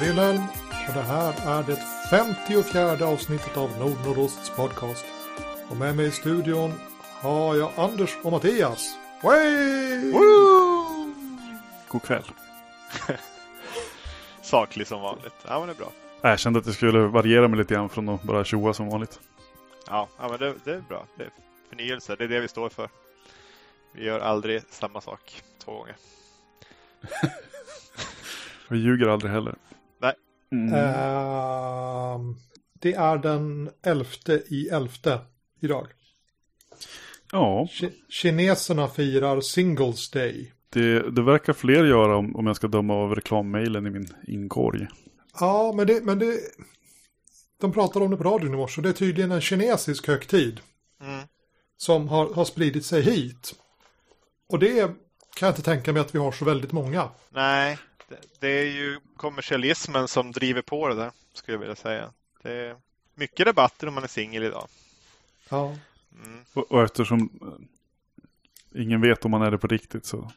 Wilhelm och det här är det 54 avsnittet av Nordnordosts podcast. Och med mig i studion har jag Anders och Mattias. Woo! God kväll. Saklig som vanligt. Ja men det är bra. Jag kände att det skulle variera mig lite grann från att bara tjoa som vanligt. Ja, ja men det, det är bra. Det är förnyelse, det är det vi står för. Vi gör aldrig samma sak två gånger. Vi ljuger aldrig heller. Mm. Ehm, det är den 11 i 11 idag. Ja, Ki- Kineserna firar Singles Day. det, det verkar fler göra om, om jag ska döma av reklammailen i min inkorg. Ja, men det, men det... De pratade om det på radion i morse. Det är tydligen en kinesisk högtid Mm. som har, har spridit sig hit. Och det kan jag inte tänka mig att vi har så väldigt många. Nej, det, det är ju kommersialismen som driver på det där, skulle jag vilja säga. Det är mycket debatter om man är singel idag. Ja. Mm. Och, och eftersom eh, ingen vet om man är det på riktigt så,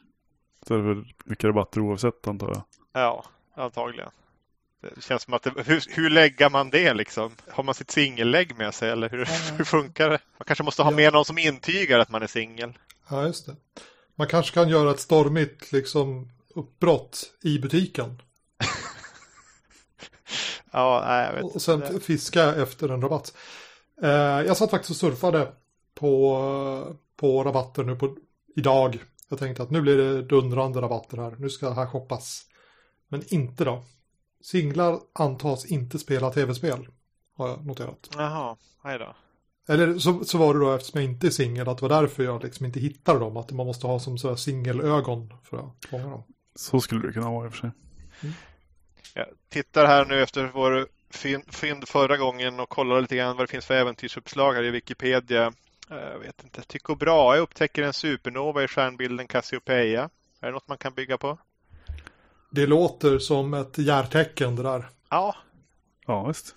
så är det väl mycket rabatter oavsett antar jag. Ja, antagligen. Det känns som att det, hur, hur lägger man det liksom? Har man sitt singellägg med sig eller hur, hur funkar det? Man kanske måste ha Ja. med någon som intygar att man är singel. ja, just det. Man kanske kan göra ett stormigt liksom, uppbrott i butiken. Ja, nej, jag vet Och sen inte. fiska efter en rabatt. Eh, jag satt faktiskt och surfade på, på rabatter nu på idag. Jag tänkte att nu blir det dundrande rabatter här. Nu ska det här shoppas. Men inte då. Singlar antas inte spela tv-spel. Har jag noterat. Jaha, hej då. Eller så, så var det då eftersom jag inte är singel. Att det var därför jag liksom inte hittade dem. Att man måste ha som så här singelögon för att fånga dem. Så skulle det kunna vara i och för sig. Jag tittar här nu efter vår fyn- fynd förra gången och kollar lite grann vad det finns för äventyrsuppslag här i Wikipedia. Jag vet inte. Tycho Brahe upptäcker en supernova i stjärnbilden Cassiopeia. Är det något man kan bygga på? Det låter som ett järtecken det där. Ja, Ja, visst.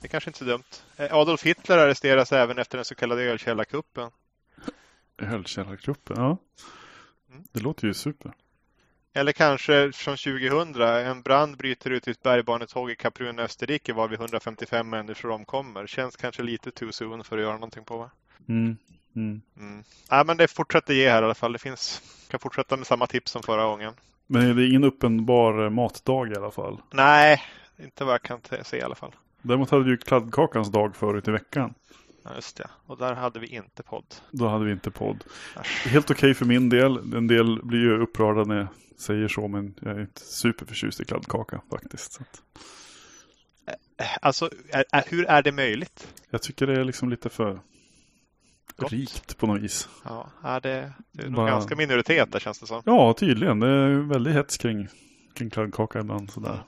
det är kanske inte så dumt. Eh, Adolf Hitler arresteras även efter den så kallade ölkällarkuppen. Ölkällargruppen, ja. Mm. Det låter ju super. Eller kanske från 2000. En brand bryter ut i ett bergbanetåg i Kaprun, Österrike varvid 155 människor omkommer. Känns kanske lite too soon för att göra någonting på va? Mm. Mm. Mm. Ja, men det fortsätter ge här i alla fall. Det finns, kan fortsätta med samma tips som förra gången. Men det är ingen uppenbar eh, matdag i alla fall. Nej, inte vad jag kan se i alla fall. Däremot hade vi ju kladdkakans dag förut i veckan. Ja, just det. Och där hade vi inte podd. Då hade vi inte podd. Äsch. Helt okej för min del. En del blir ju upprörda när jag säger så, men jag är inte superförtjust i kladdkaka faktiskt. Så att Alltså, är, är, hur är det möjligt? jag tycker det är liksom lite för Gott. rikt på något vis. Ja, är det, det är nog Bara- ganska minoritet där känns det som. Ja, tydligen. Det är väldigt hets kring, kring kladdkaka ibland sådär.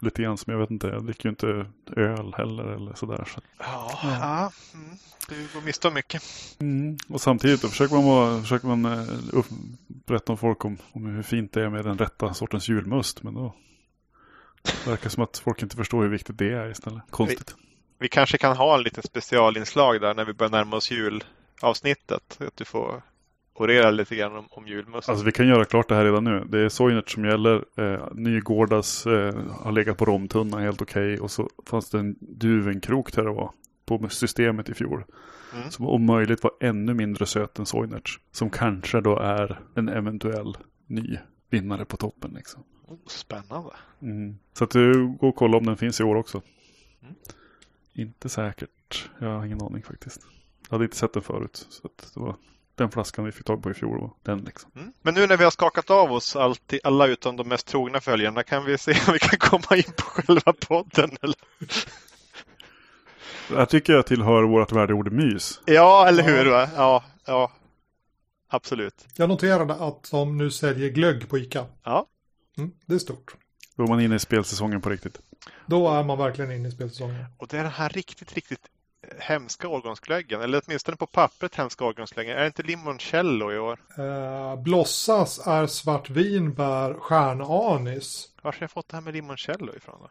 Lite grann som jag vet inte, jag dricker ju inte öl heller eller sådär. Så. Ja, ja. Mm. du går miste om mycket. Mm. Och samtidigt då försöker man, vara, försöker man upp, berätta om folk om, om hur fint det är med den rätta sortens julmust. Men då verkar det som att folk inte förstår hur viktigt det är istället. Konstigt. Vi kanske kan ha en liten specialinslag där när vi börjar närma oss julavsnittet. Att du får orera lite grann om, om julmust. Alltså vi kan göra klart det här redan nu. Det är Soinert som gäller. Eh, Nygårdas eh, har legat på romtunna helt okej. Och så fanns det en duvenkrok där det var. På systemet i fjol. Mm. Som om möjligt var ännu mindre söt än Soinerts. Som kanske då är en eventuell ny vinnare på toppen. Liksom. Oh, spännande. Mm. Så att du går och kolla om den finns i år också. Mm. Inte säkert. Jag har ingen aning faktiskt. Jag hade inte sett den förut. Så att det var den flaskan vi fick tag på i fjol. Den liksom. Mm. Men nu när vi har skakat av oss allt, alla utom de mest trogna följarna kan vi se om vi kan komma in på själva podden. Eller? Jag tycker jag tillhör vårt värdeord mys. Ja, eller Ja. hur? Va? Ja, ja, absolut. Jag noterade att de nu säljer glögg på Ica. Ja. Mm, det är stort. Då är man inne i spelsäsongen på riktigt. Då är man verkligen inne i spelsäsongen. Och det är den här riktigt, riktigt hemska årgångsglöggen, eller åtminstone på pappret hemska årgångsglöggen. Är det inte limoncello i år? Eh, Blossas är svartvinbär stjärnanis. Var har jag fått det här med limoncello ifrån då?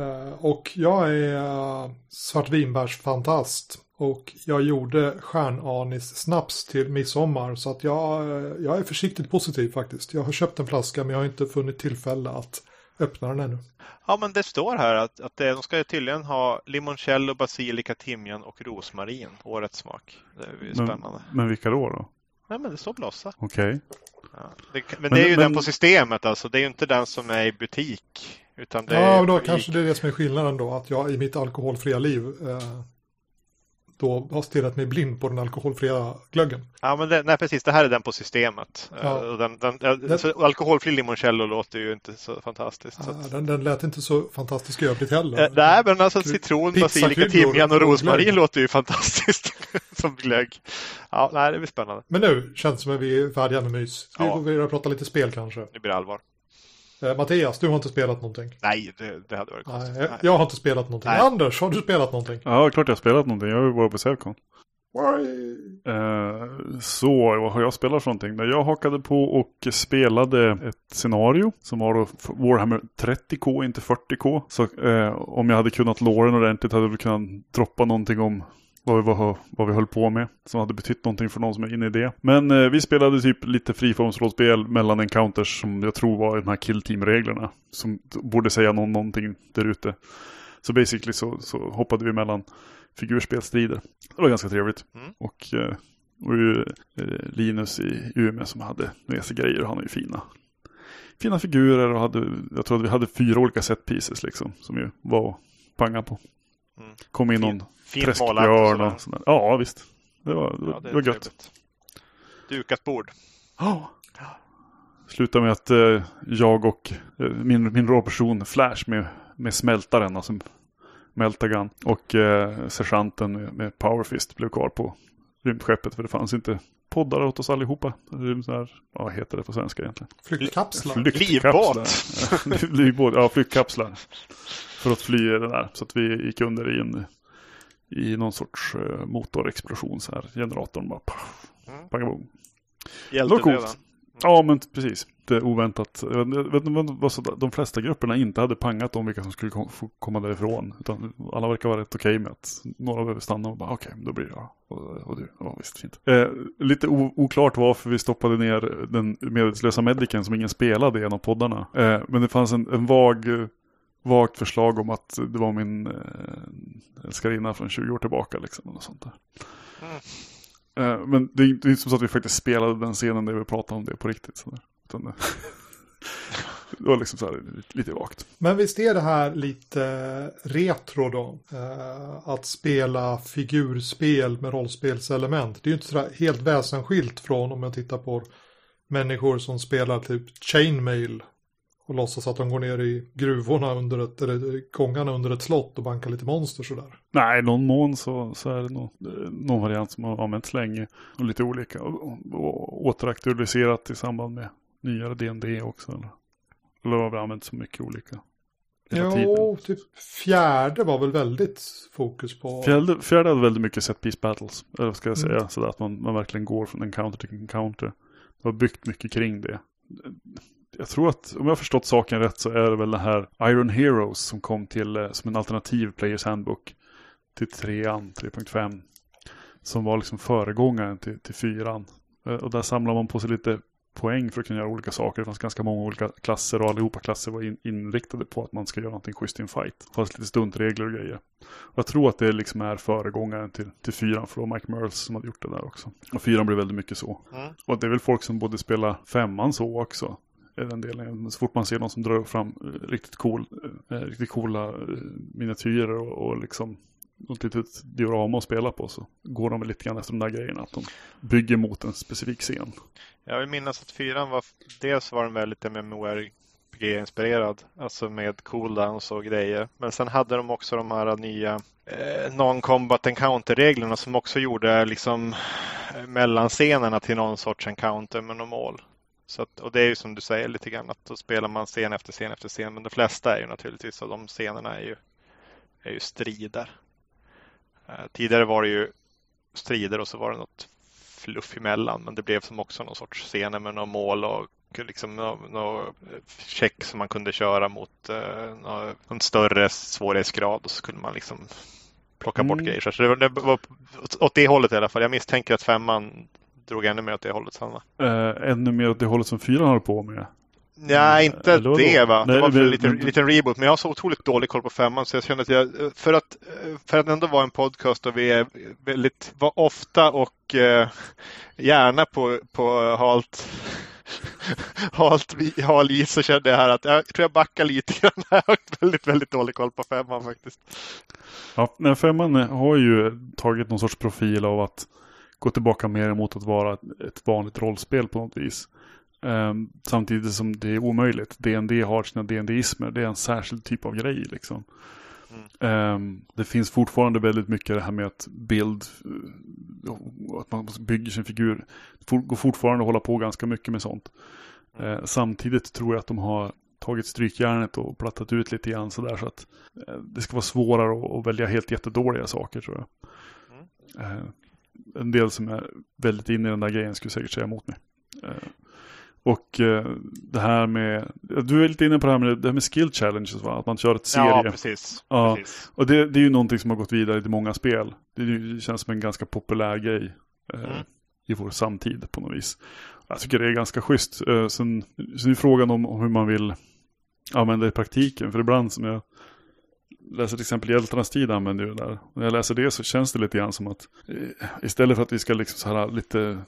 Eh, och jag är uh, svartvinbärsfantast. Och jag gjorde stjärnanis-snaps till midsommar. Så att jag, eh, jag är försiktigt positiv faktiskt. Jag har köpt en flaska men jag har inte funnit tillfälle att öppna den ännu. Ja, men det står här att, att de ska tydligen ha limoncello, basilika, timjan och rosmarin. Årets smak. Det är ju spännande. Men, men vilka då? då? Nej, men det står blossa. Okej. Okay. Ja, det, men, det är ju men, den på systemet alltså. Det är ju inte den som är i butik. Utan det ja, är då kanske det är det som är skillnaden då. Att jag i mitt alkoholfria liv eh, då har stirrat mig blind på den alkoholfria glöggen. Ja, men det, nej, precis. Det här är den på systemet. Ja. Eh, den, den, den, alkoholfri limoncello låter ju inte så fantastiskt. Ja, så den, den lät inte så fantastisk i övrigt heller. Eh, nej, men alltså citron, basilika, timjan och rosmarin låter ju fantastiskt som glögg. Ja, nej, det blir spännande. Men nu känns det som att vi är färdiga med mys. Vi ja. går vidare och prata lite spel kanske. Nu blir det allvar. Eh, Mattias, du har inte spelat någonting. Nej, det, det hade varit konstigt. Nej, jag, jag har inte spelat någonting. Nej. Anders, har du spelat någonting? Ja, klart jag har spelat någonting. Jag varit på Sävcon. Eh, så, vad har jag spelat för någonting? Jag hakade på och spelade ett scenario som var då Warhammer 30K, inte 40K. Så eh, om jag hade kunnat låren ordentligt hade jag kunnat droppa någonting om vad vi, var, vad vi höll på med. Som hade betytt någonting för någon som är inne i det. Men eh, vi spelade typ lite friformsrollspel mellan encounters som jag tror var de här kill team-reglerna. Som borde säga någon, någonting där ute. Så basically så, så hoppade vi mellan figurspelstrider. Det var ganska trevligt. Mm. Och eh, och ju eh, Linus i Umeå som hade med sig grejer och han har ju fina fina figurer och hade, jag tror att vi hade fyra olika set pieces liksom som ju var att panga på. Mm. Kom in någon träskbjörn och sådär. Ja visst. Det var, ja, det, det var gött. Dukat bord. Ja. Slutade med att eh, jag och eh, min, min råperson Flash med, med smältaren, alltså Meltagun och eh, sergeanten med, med Powerfist blev kvar på rymdskeppet för det fanns inte poddar åt oss allihopa. Här, vad heter det på svenska egentligen? Flygkapslar. Flygkapslar. Livbåt. ja, flygkapslar. För att fly det där. Så att vi gick under i en i någon sorts uh, motorexplosion så här. Generatorn bara pff, mm. pang, Hjälten Ja, men precis. Det är oväntat. Jag vet inte vad så de flesta grupperna inte hade pangat om vilka som skulle komma därifrån. Utan alla verkar vara rätt okej okay med att några behöver stanna och bara okej, okay, då blir det jag och, och du. Ja, visst, fint. Eh, lite oklart varför vi stoppade ner den medelslösa mediken som ingen spelade i en av poddarna. Eh, men det fanns en, en vag vagt förslag om att det var min eh, älskarinna från 20 år tillbaka. Liksom, och sånt där. Mm. Eh, men det är, inte som så att vi faktiskt spelade den scenen där vi pratade om det på riktigt. Så Utan, det, det var liksom så här lite vagt. Men visst är det här lite retro då? Eh, att spela figurspel med rollspelselement. Det är ju inte så helt väsensskilt från om jag tittar på människor som spelar typ chainmail och låtsas att de går ner i gruvorna under ett, eller gångarna under ett slott och bankar lite monster sådär. Nej, någon mån så, så är det nog någon variant som har använts länge och lite olika och, och, och återaktualiserat i samband med nyare D&D också. Eller, eller har vi använt så mycket olika? Jo, typ fjärde var väl väldigt fokus på... Fjärde, fjärde hade väldigt mycket set piece battles, eller ska jag säga, mm. sådär att man, man verkligen går från encounter till encounter. Det har byggt mycket kring det jag tror att om jag har förstått saken rätt så är det väl det här Iron Heroes som kom till eh, som en alternativ Players Handbook till 3an, 3.5. Som var liksom föregångaren till, till 4an. Eh, och där samlar man på sig lite poäng för att kunna göra olika saker. Det fanns ganska många olika klasser och allihopa klasser var in, inriktade på att man ska göra någonting schysst i en fight. Det fanns lite stuntregler och grejer. Och jag tror att det liksom är föregångaren till, till fyran för det var Mike Merles som hade gjort det där också. Och fyran blev väldigt mycket så. Mm. Och det är väl folk som både spelar femman så också den delen. Så fort man ser någon som drar fram eh, riktigt, cool, eh, eh riktigt coola eh, miniatyrer och, och liksom något typ litet diorama att spela på så går de lite grann efter de där grejerna. Att de bygger mot en specifik scen. Jag vill minnas att fyran var, dels var den väldigt MMORPG-inspirerad. Alltså med cooldowns och grejer. Men sen hade de också de här nya eh, non-combat encounter-reglerna som också gjorde liksom mellanscenerna till någon sorts encounter med något mål. Så att, och det är ju som du säger lite grann att då spelar man scen efter scen efter scen. Men de flesta är ju naturligtvis av de scenerna är ju, är ju strider. Eh, tidigare var det ju strider och så var det något fluff emellan. Men det blev som också någon sorts scener med några mål och liksom någon check som man kunde köra mot eh, någon större svårighetsgrad och så kunde man liksom plocka bort mm. grejer. Så det det var åt det hållet i alla fall. Jag misstänker att femman drog ännu mer åt det hållet. Sanna. Uh, ännu mer åt det hållet som fyran håller på med. Nej, inte Eller det va. Det Nej, var för en liten, liten reboot. Men jag har så otroligt dålig koll på femman så jag kände att jag, för att, för att ändå vara en podcast där vi är väldigt, var ofta och eh, gärna på, på halt, halt, hal is så kände jag här att jag tror jag backar lite grann. Jag har väldigt, väldigt dålig koll på femman faktiskt. Ja, femman har ju tagit någon sorts profil av att gå tillbaka mer mot att vara ett, vanligt rollspel på något vis. Ehm, samtidigt som det är omöjligt. DND har sina DND-ismer. Det är en särskild typ av grej liksom. Ehm, det finns fortfarande väldigt mycket det här med att bild, eh, att man bygger sin figur. Det går fortfarande att hålla på ganska mycket med sånt. Eh, samtidigt tror jag att de har tagit strykjärnet och plattat ut lite grann sådär så att eh, det ska vara svårare att, att välja helt jättedåliga saker tror jag. Eh, en del som är väldigt inne i den där grejen skulle säkert säga emot mig. Eh, och eh, det här med, du är lite inne på det här med, det här med skill challenges va? Att man kör ett serie. Ja, precis. Ja. precis. Och det, det är ju någonting som har gått vidare till många spel. Det, känns som en ganska populär grej eh, Mm. i vår samtid på något vis. Jag tycker det är ganska schysst. Eh, sen, sen är frågan om, om hur man vill använda det i praktiken. För ibland som jag läser till exempel Hjältarnas tid använder ju det där. När jag läser det så känns det lite grann som att eh, istället för att vi ska liksom så här lite,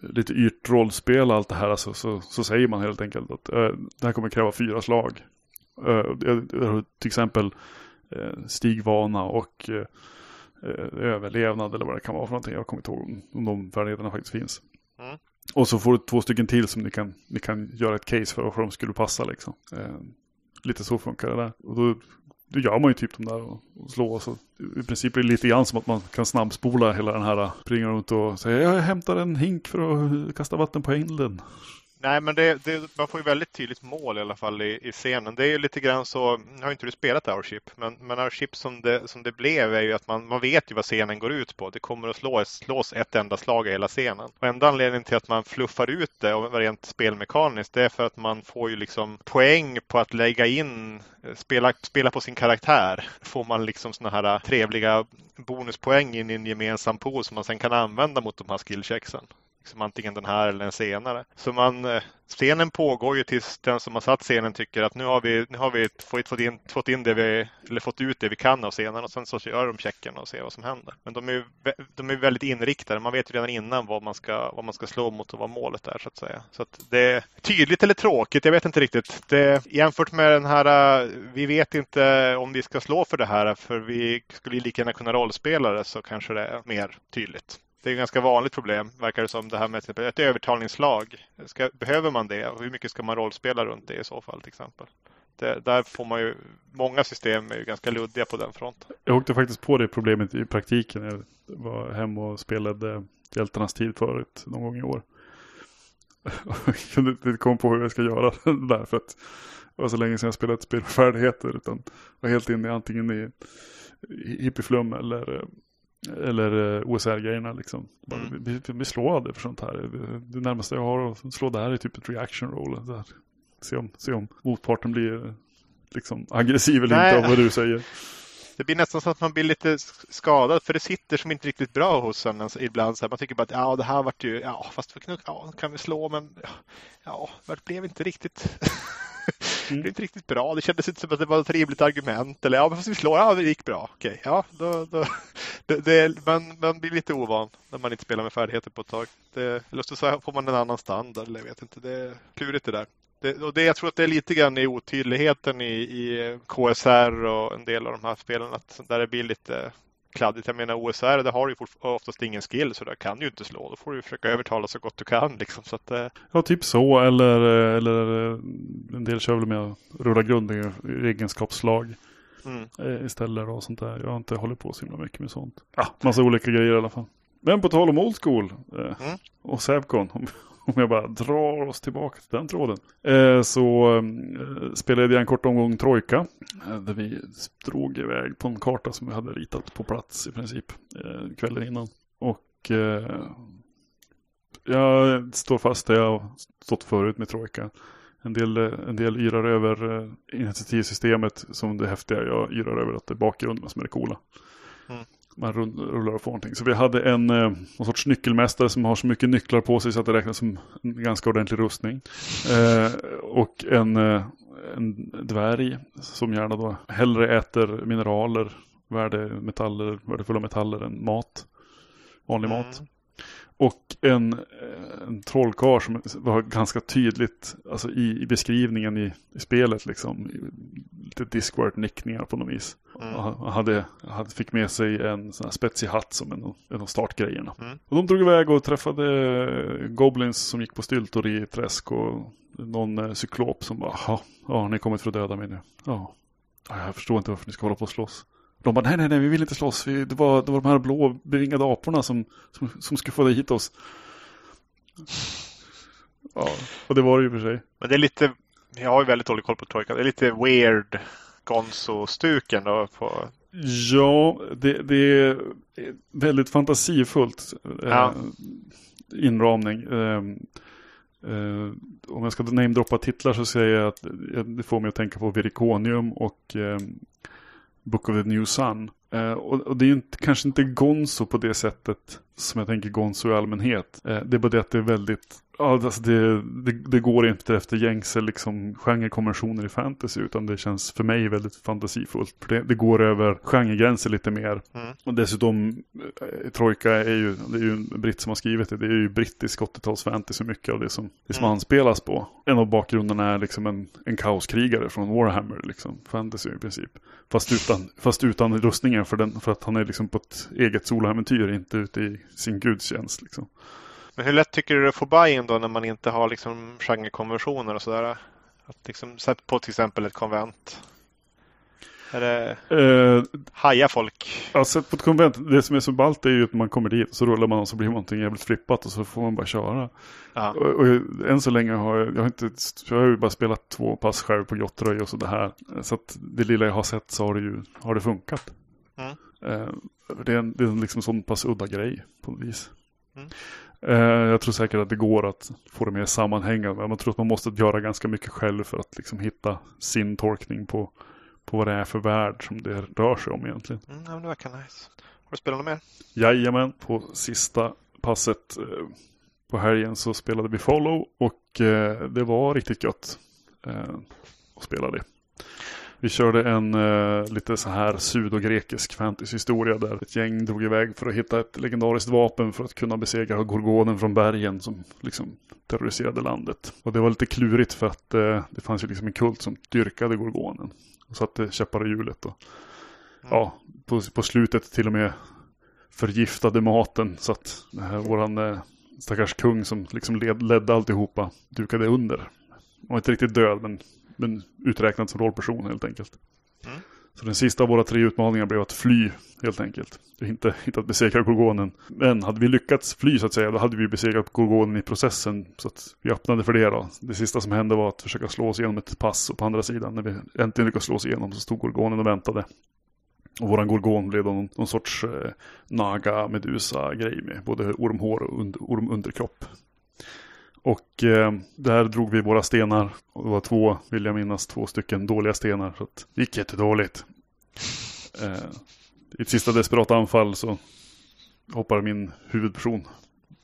lite yrt rollspel allt det här så, så, så säger man helt enkelt att eh, det här kommer kräva fyra slag. Har till exempel eh, stigvana och överlevnad eller vad det kan vara för någonting. Jag kommer inte ihåg om- om de färdigheterna faktiskt finns. Mm. Och så får du två stycken till som ni kan, ni kan göra ett case för varför de skulle passa liksom. Eh, lite så funkar det där. Och då, då gör man ju typ de där och, och slår. Så I princip är det lite grann som att man kan snabbspola hela den här. Eh, springa runt och säga jag hämtar en hink för att kasta vatten på elden. Nej, men det, det, man får ju väldigt tydligt mål i alla fall i, i scenen. Det är ju lite grann så, nu har inte du spelat Airship, men, men Airship som det, som det blev är ju att man, man vet ju vad scenen går ut på. Det kommer att slås, slås ett enda slag i hela scenen. Och enda anledningen till att man fluffar ut det och rent spelmekaniskt, det är för att man får ju liksom poäng på att lägga in, spela, spela på sin karaktär. Får man liksom såna här trevliga bonuspoäng in i en gemensam pool som man sen kan använda mot de här skillchecksen liksom antingen den här eller den senare. Så man, eh, scenen pågår ju tills den som har satt scenen tycker att nu har vi, nu har vi fått, in, fått in det vi, eller fått ut det vi kan av scenen och sen så gör de checken och ser vad som händer. Men de är, de är väldigt inriktade. Man vet ju redan innan vad man ska, vad man ska slå mot och vad målet är så att säga. Så att det är tydligt eller tråkigt, jag vet inte riktigt. Det, jämfört med den här, eh, vi vet inte om vi ska slå för det här för vi skulle lika gärna kunna rollspela det så kanske det är mer tydligt. Det är ett ganska vanligt problem, verkar det som, det här med ett övertalningslag. Ska, behöver man det? Och hur mycket ska man rollspela runt det i så fall till exempel? Det, där får man ju, många system är ju ganska luddiga på den fronten. Jag åkte faktiskt på det problemet i praktiken. Jag var hem och spelade Hjältarnas tid förut någon gång i år. Jag kunde inte komma på hur jag ska göra det där för att det var så länge sedan jag spelade ett spel med färdigheter utan var helt inne i antingen i hippieflum eller eh, eller eh, OSR-grejerna liksom. Bara, Mm. Vi, vi, vi slår aldrig för sånt här. Det, närmaste jag har att slå det här är typ ett reaction roll. Där. Se, om, se om motparten blir liksom aggressiv eller Nej. inte av vad du säger. Det blir nästan så att man blir lite skadad för det sitter som inte riktigt bra hos en ibland. Så här, man tycker bara att ja, det här vart ju, ja, fast vi kan, ja, kan vi slå, men ja, det blev inte riktigt. Mm. Det är inte riktigt bra. Det kändes inte som att det var ett trevligt argument. Eller ja, men fast vi slår, ja det gick bra. Okej, ja, då, då, det, det, man, man blir lite ovan när man inte spelar med färdigheter på ett tag. Det, eller så får man en annan standard, eller jag vet inte. Det är klurigt det där. Det, och det, jag tror att det är lite grann i otydligheten i, i KSR och en del av de här spelen. Att där det blir lite kladdigt. Jag menar OSR, där har du ju oftast ingen skill så där kan du ju inte slå. Då får du försöka övertala så gott du kan. Liksom. Så att, eh, Ja, typ så. Eller, eller eh, en del kör väl med att rulla grund i egenskapsslag mm. eh, istället och sånt där. Jag har inte hållit på så himla mycket med sånt. Ja, massa olika grejer i alla fall. Men på tal om old school eh, Mm. och Sävcon. Om, om jag bara drar oss tillbaka till den tråden. Eh, så mm, eh, spelade jag en kort omgång Trojka. Eh, där vi drog iväg på en karta som vi hade ritat på plats i princip. Eh, kvällen innan. Och eh, jag står fast där jag stått förut med Trojka. En del, eh, en del yrar över initiativsystemet som det häftiga. Jag yrar över att det är bakgrunden som är det coola. Mm man rullar och får någonting. Så vi hade en eh, någon sorts nyckelmästare som har så mycket nycklar på sig så att det räknas som en ganska ordentlig rustning. Eh, och en, eh, en dvärg som gärna då hellre äter mineraler, värdemetaller, värdefulla metaller än mat. Vanlig Mm. mat. Och en, eh, en trollkarl som var ganska tydligt alltså i, i beskrivningen i, i spelet. Liksom, lite Discworld-nickningar på något vis. Mm. Han hade, hade, fick med sig en sån här spetsig hatt som en, en av startgrejerna. Mm. Och de drog iväg och träffade Goblins som gick på styltor i träsk. Och någon eh, cyklop som bara, "Jaha, ja, har ni kommit för att döda mig nu? Ja, Jag förstår inte varför ni ska hålla på och slåss. De bara, nej, nej, nej, vi vill inte slåss. Vi, det, var, det var de här blå bevingade aporna som, som, som skulle få hit oss. Ja, och det var det ju för sig. Men det är lite, jag har ju väldigt dålig koll på Troika. Det är lite weird Gonzo-stuken då. På, Ja, det, det är väldigt fantasifullt. eh, Ja. Inramning. Eh, eh, om jag ska namedroppa titlar så säger jag att eh, det får mig att tänka på Virikonium och eh, Book of the New Sun. Eh, och, och det är ju inte, kanske inte Gonzo på det sättet som jag tänker Gonzo i allmänhet. Eh, det är bara det att det är väldigt alltså det, det, det går inte efter gängse liksom, genrekonventioner i fantasy utan det känns för mig väldigt fantasifullt. För det, det går över genregränser lite mer. Mm. Och dessutom, eh, Trojka är ju, det är ju en britt som har skrivit det, det är ju brittisk 80-tals fantasy mycket av det som, det som Mm. anspelas på. En av bakgrunderna är liksom en, en kaoskrigare från Warhammer, liksom, fantasy i princip. Fast utan, fast utan rustningen för, den, för att han är liksom på ett eget soloäventyr, inte ute i sin gudstjänst. Liksom. Men hur lätt tycker du att få buy-in då när man inte har liksom genrekonventioner och sådär? Att liksom, sätt på till exempel ett konvent. Är det, Eh, hajar folk? Alltså på ett konvent, det som är så ballt är ju att man kommer dit och så rullar man och så blir någonting jävligt flippat och så får man bara köra. Ja. Och, och än så länge har jag, jag har inte, jag har ju bara spelat två pass själv på Jottröj och så det här. Så att det lilla jag har sett så har det ju, har det funkat. Mm. Eh, det är en, det är en liksom sån pass udda grej på något vis. Mm. Eh, jag tror säkert att det går att få det mer sammanhängande. Men man tror att man måste göra ganska mycket själv för att liksom hitta sin tolkning på, på vad det är för värld som det rör sig om egentligen. Mm, ja, men det verkar nice. Har du spelat något mer? Jajamän, på sista passet eh, på helgen så spelade vi Follow och eh, det var riktigt gött att spela det. Vi körde en eh, lite så här sudogrekisk fantasyhistoria där ett gäng drog iväg för att hitta ett legendariskt vapen för att kunna besegra gorgonen från bergen som liksom terroriserade landet. Och det var lite klurigt för att eh, det fanns ju liksom en kult som dyrkade gorgonen. Och satte käppar i hjulet. Och, ja, på, på slutet till och med förgiftade maten så att här, våran eh, stackars kung som liksom led, ledde alltihopa dukade under. Han var inte riktigt död men, men uträknad som rollperson helt enkelt. Mm. Så den sista av våra tre utmaningar blev att fly helt enkelt. Inte, inte att besegra gorgonen. Men hade vi lyckats fly så att säga då hade vi besegrat gorgonen i processen. Så att vi öppnade för det då. Det sista som hände var att försöka slå oss igenom ett pass och på andra sidan när vi äntligen lyckades slå oss igenom så stod gorgonen och väntade. Och våran gorgon blev då någon, någon sorts eh, naga medusa grej med både ormhår och und, ormunderkropp. Och eh, där drog vi våra stenar. Och det var två, vill jag minnas, två stycken dåliga stenar. Så att det gick jättedåligt. Eh, I ett sista desperat anfall så hoppar min huvudperson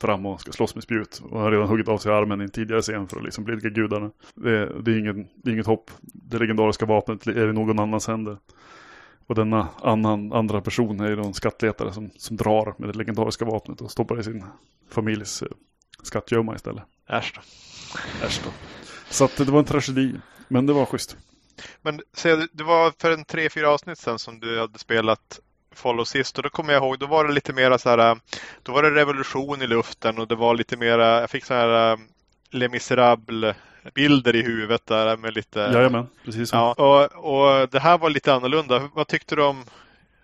fram och ska slåss med spjut. Och har redan huggit av sig armen i en tidigare scen för att liksom blidka gudarna. Det, det, är ingen, det är inget hopp. Det legendariska vapnet är i någon annans händer. Och denna annan, andra person är ju en skattletare som, som drar med det legendariska vapnet och stoppar i sin familjs eh, skattgömma istället. Äsch då. Äsch då. Så att det var en tragedi. Men det var schysst. Men se, det var för en tre, fyra avsnitt sedan som du hade spelat Follow sist och då kommer jag ihåg, då var det lite mera så här, då var det revolution i luften och det var lite mera, jag fick så här äh, Les Misérables bilder i huvudet där med lite... Jajamän, precis så. Ja, och, och det här var lite annorlunda. Vad tyckte du om,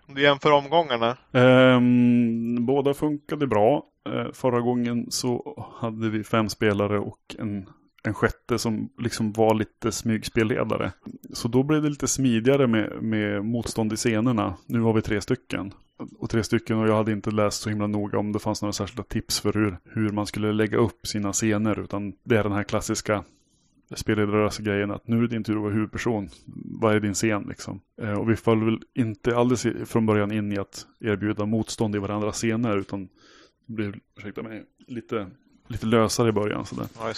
om du jämför omgångarna? Ehm, båda funkade bra. Eh, förra gången så hade vi fem spelare och en, en sjätte som liksom var lite smygspelledare. Så då blev det lite smidigare med, med motstånd i scenerna. Nu har vi tre stycken. Och tre stycken och jag hade inte läst så himla noga om det fanns några särskilda tips för hur, hur man skulle lägga upp sina scener. Utan det är den här klassiska spelledarrörelse-grejen att nu är det din tur att vara huvudperson. Vad är din scen liksom? Eh, och vi föll väl inte alldeles från början in i att erbjuda motstånd i varandras scener utan blev, ursäkta mig, lite, lite lösare i början. Sådär. Ja.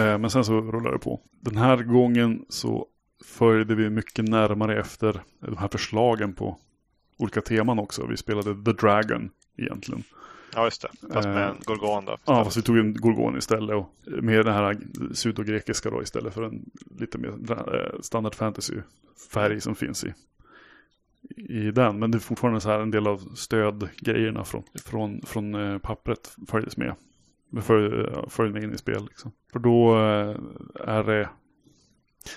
Eh, men sen så rullade det på. Den här gången så följde vi mycket närmare efter de här förslagen på olika teman också. Vi spelade The Dragon egentligen. Ja, just det. Fast med en Gorgon då. Ja, fast vi tog en Gorgon istället. Och med den här pseudogrekiska då istället för en lite mer eh, standard fantasy-färg som finns i, i den. Men det är fortfarande så här en del av stödgrejerna från, från, från eh, pappret följdes med. Följde med eh, in i spel. Liksom. För då eh, är det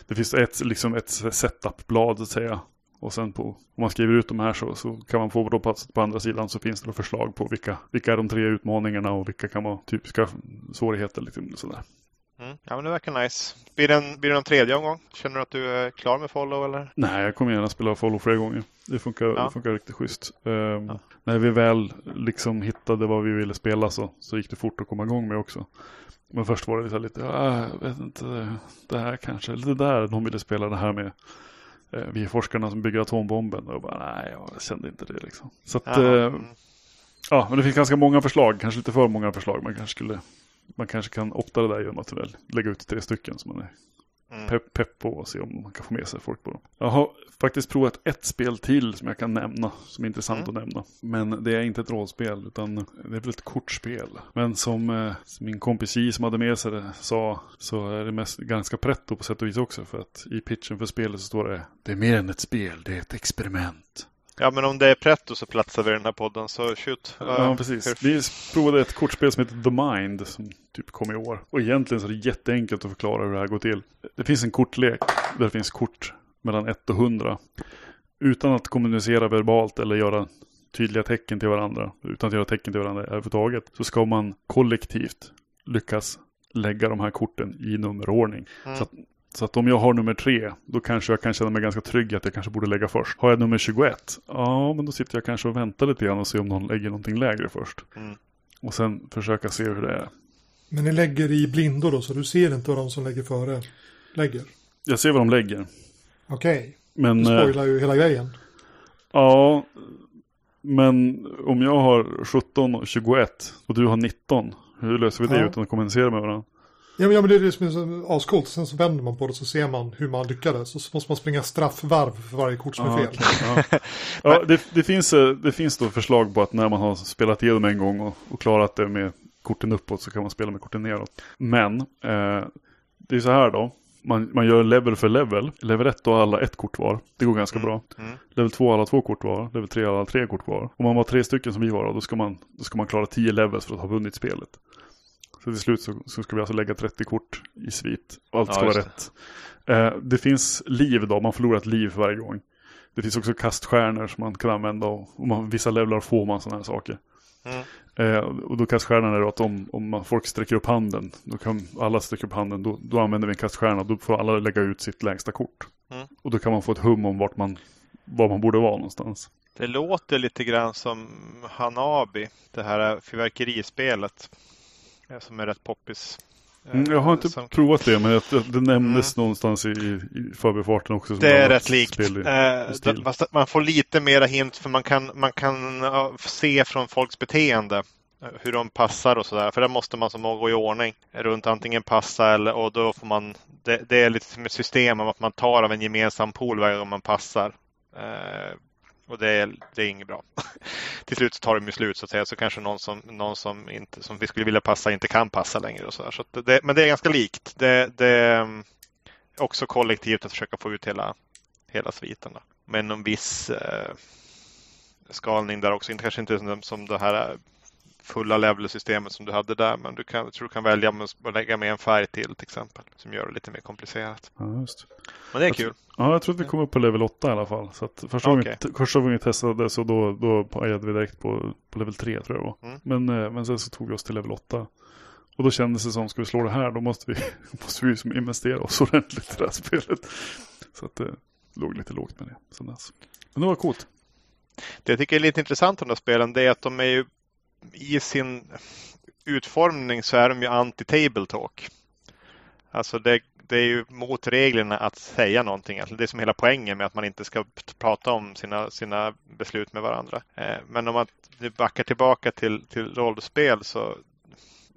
det finns ett, liksom ett setup-blad så att säga. Och sen på, om man skriver ut de här så, så kan man få då på, på andra sidan så finns det då förslag på vilka, vilka är de tre utmaningarna och vilka kan vara typiska svårigheter. Liksom, sådär. Mm. Ja men det verkar nice. Blir det, en, blir det en tredje omgång? Känner du att du är klar med follow eller? Nej, jag kommer gärna spela follow flera gånger. Det funkar, ja. det funkar riktigt schysst. Um, ja. När vi väl liksom hittade vad vi ville spela så, så gick det fort att komma igång med också. Men först var det lite, ja, jag vet inte, det här kanske, eller det där de ville spela det här med eh, vi är forskarna som bygger atombomben. Och bara, nej, jag kände inte det liksom. Så att, eh, ja, men det finns ganska många förslag, kanske lite för många förslag. Man kanske skulle, man kanske kan opta det där genom att väl lägga ut tre stycken som man är Mm. pepp, pepp på och se om man kan få med sig folk på dem. Jag har faktiskt provat ett spel till som jag kan nämna, som är intressant mm. att nämna. Men det är inte ett rollspel, utan det är väl ett kortspel. Men som, eh, som min kompis J som hade med sig det sa, så är det mest ganska pretto på sätt och vis också. För att i pitchen för spelet så står det, det är mer än ett spel, det är ett experiment. Ja, men om det är pretto så platsar vi i den här podden, så shoot. Ja, precis. Vi provade ett kortspel som heter The Mind, som typ kom i år. Och egentligen så är det jätteenkelt att förklara hur det här går till. Det finns en kortlek där det finns kort mellan 1 och 100. Utan att kommunicera verbalt eller göra tydliga tecken till varandra, utan att göra tecken till varandra överhuvudtaget, så ska man kollektivt lyckas lägga de här korten i nummerordning. Mm. Så att så att om jag har nummer tre, då kanske jag kan känna mig ganska trygg att jag kanske borde lägga först. Har jag nummer 21, ja men då sitter jag kanske och väntar lite grann och ser om någon lägger någonting lägre först. Mm. Och sen försöka se hur det är. Men ni lägger i blindo då, så du ser inte vad de som lägger före lägger? Jag ser vad de lägger. Okej, okay. Men, du spoilar ju hela grejen. Ja, men om jag har 17 och 21 och du har 19, hur löser vi det ja. utan att kommunicera med varandra? Ja men, det är det som är så ascoolt. Sen så vänder man på det så ser man hur man lyckades. Och så måste man springa straffvarv för varje kort som är fel. Okay, ja. ja det, det, finns, eh, det finns då förslag på att när man har spelat igenom en gång och, och klarat det med korten uppåt så kan man spela med korten neråt. Men eh, det är så här då. Man, man gör level för level. Level 1 har alla ett kort var. Det går ganska mm. bra. Mm. Level 2 har alla två kort var. Level 3 har alla tre kort var. Om man var tre stycken som vi var då, då ska man, då ska man klara 10 levels för att ha vunnit spelet. Så till slut så, så, ska vi alltså lägga 30 kort i svit. Och allt ska ja, vara rätt. Eh, det finns liv då, man förlorar ett liv för varje gång. Det finns också kaststjärnor som man kan använda och, och man, vissa levlar får man sådana här saker. Mm. Eh, och då kaststjärnan är då att om, om folk sträcker upp handen, då kan alla sträcka upp handen, då, då använder vi en kaststjärna, då får alla lägga ut sitt lägsta kort. Mm. Och då kan man få ett hum om vart man, var man borde vara någonstans. Det låter lite grann som Hanabi, det här fyrverkerispelet. Eh, som är rätt poppis. Mm, jag har inte som... provat det, men det nämndes mm. någonstans i, i förbifarten också. det är rätt likt. Eh, man får lite mera hint för man kan, man kan se från folks beteende eh, hur de passar och sådär. För där måste man som gå i ordning runt antingen passa eller och då får man. Det, det är lite som ett system att man tar av en gemensam pool varje gång man passar. Och det är, det är inget bra. Till slut så tar de ju slut så att säga. Så kanske någon som, någon som, inte, som vi skulle vilja passa inte kan passa längre. Och så, så det, men det är ganska likt. Det, det är mm, också kollektivt att försöka få ut hela, hela sviten. Då. Men någon viss eh, skalning där också. Kanske inte som, som det här fulla level-systemet som du hade där. Men du kan, jag tror du kan välja att lägga med en färg till till exempel. Som gör det lite mer komplicerat. Ja, just. Men det är jag kul. Ja, jag tror att vi kom upp på level 8 i alla fall. Så att första, okay. gången, första gången vi testade så då, då pajade vi direkt på, på level 3 tror jag mm. men, eh, men sen så tog vi oss till level 8. Och då kändes det som, ska vi slå det här då måste vi, måste vi som investera oss ordentligt i det här spelet. Så att det låg lite lågt med det sen dess. Men det var coolt. Det jag tycker är lite intressant om de här spelen det är att de är ju i sin utformning så är de ju anti-table talk. Alltså det, det är ju mot reglerna att säga någonting. Alltså det är som hela poängen med att man inte ska prata om sina, sina beslut med varandra. Eh, men om man backar tillbaka till, till rollspel så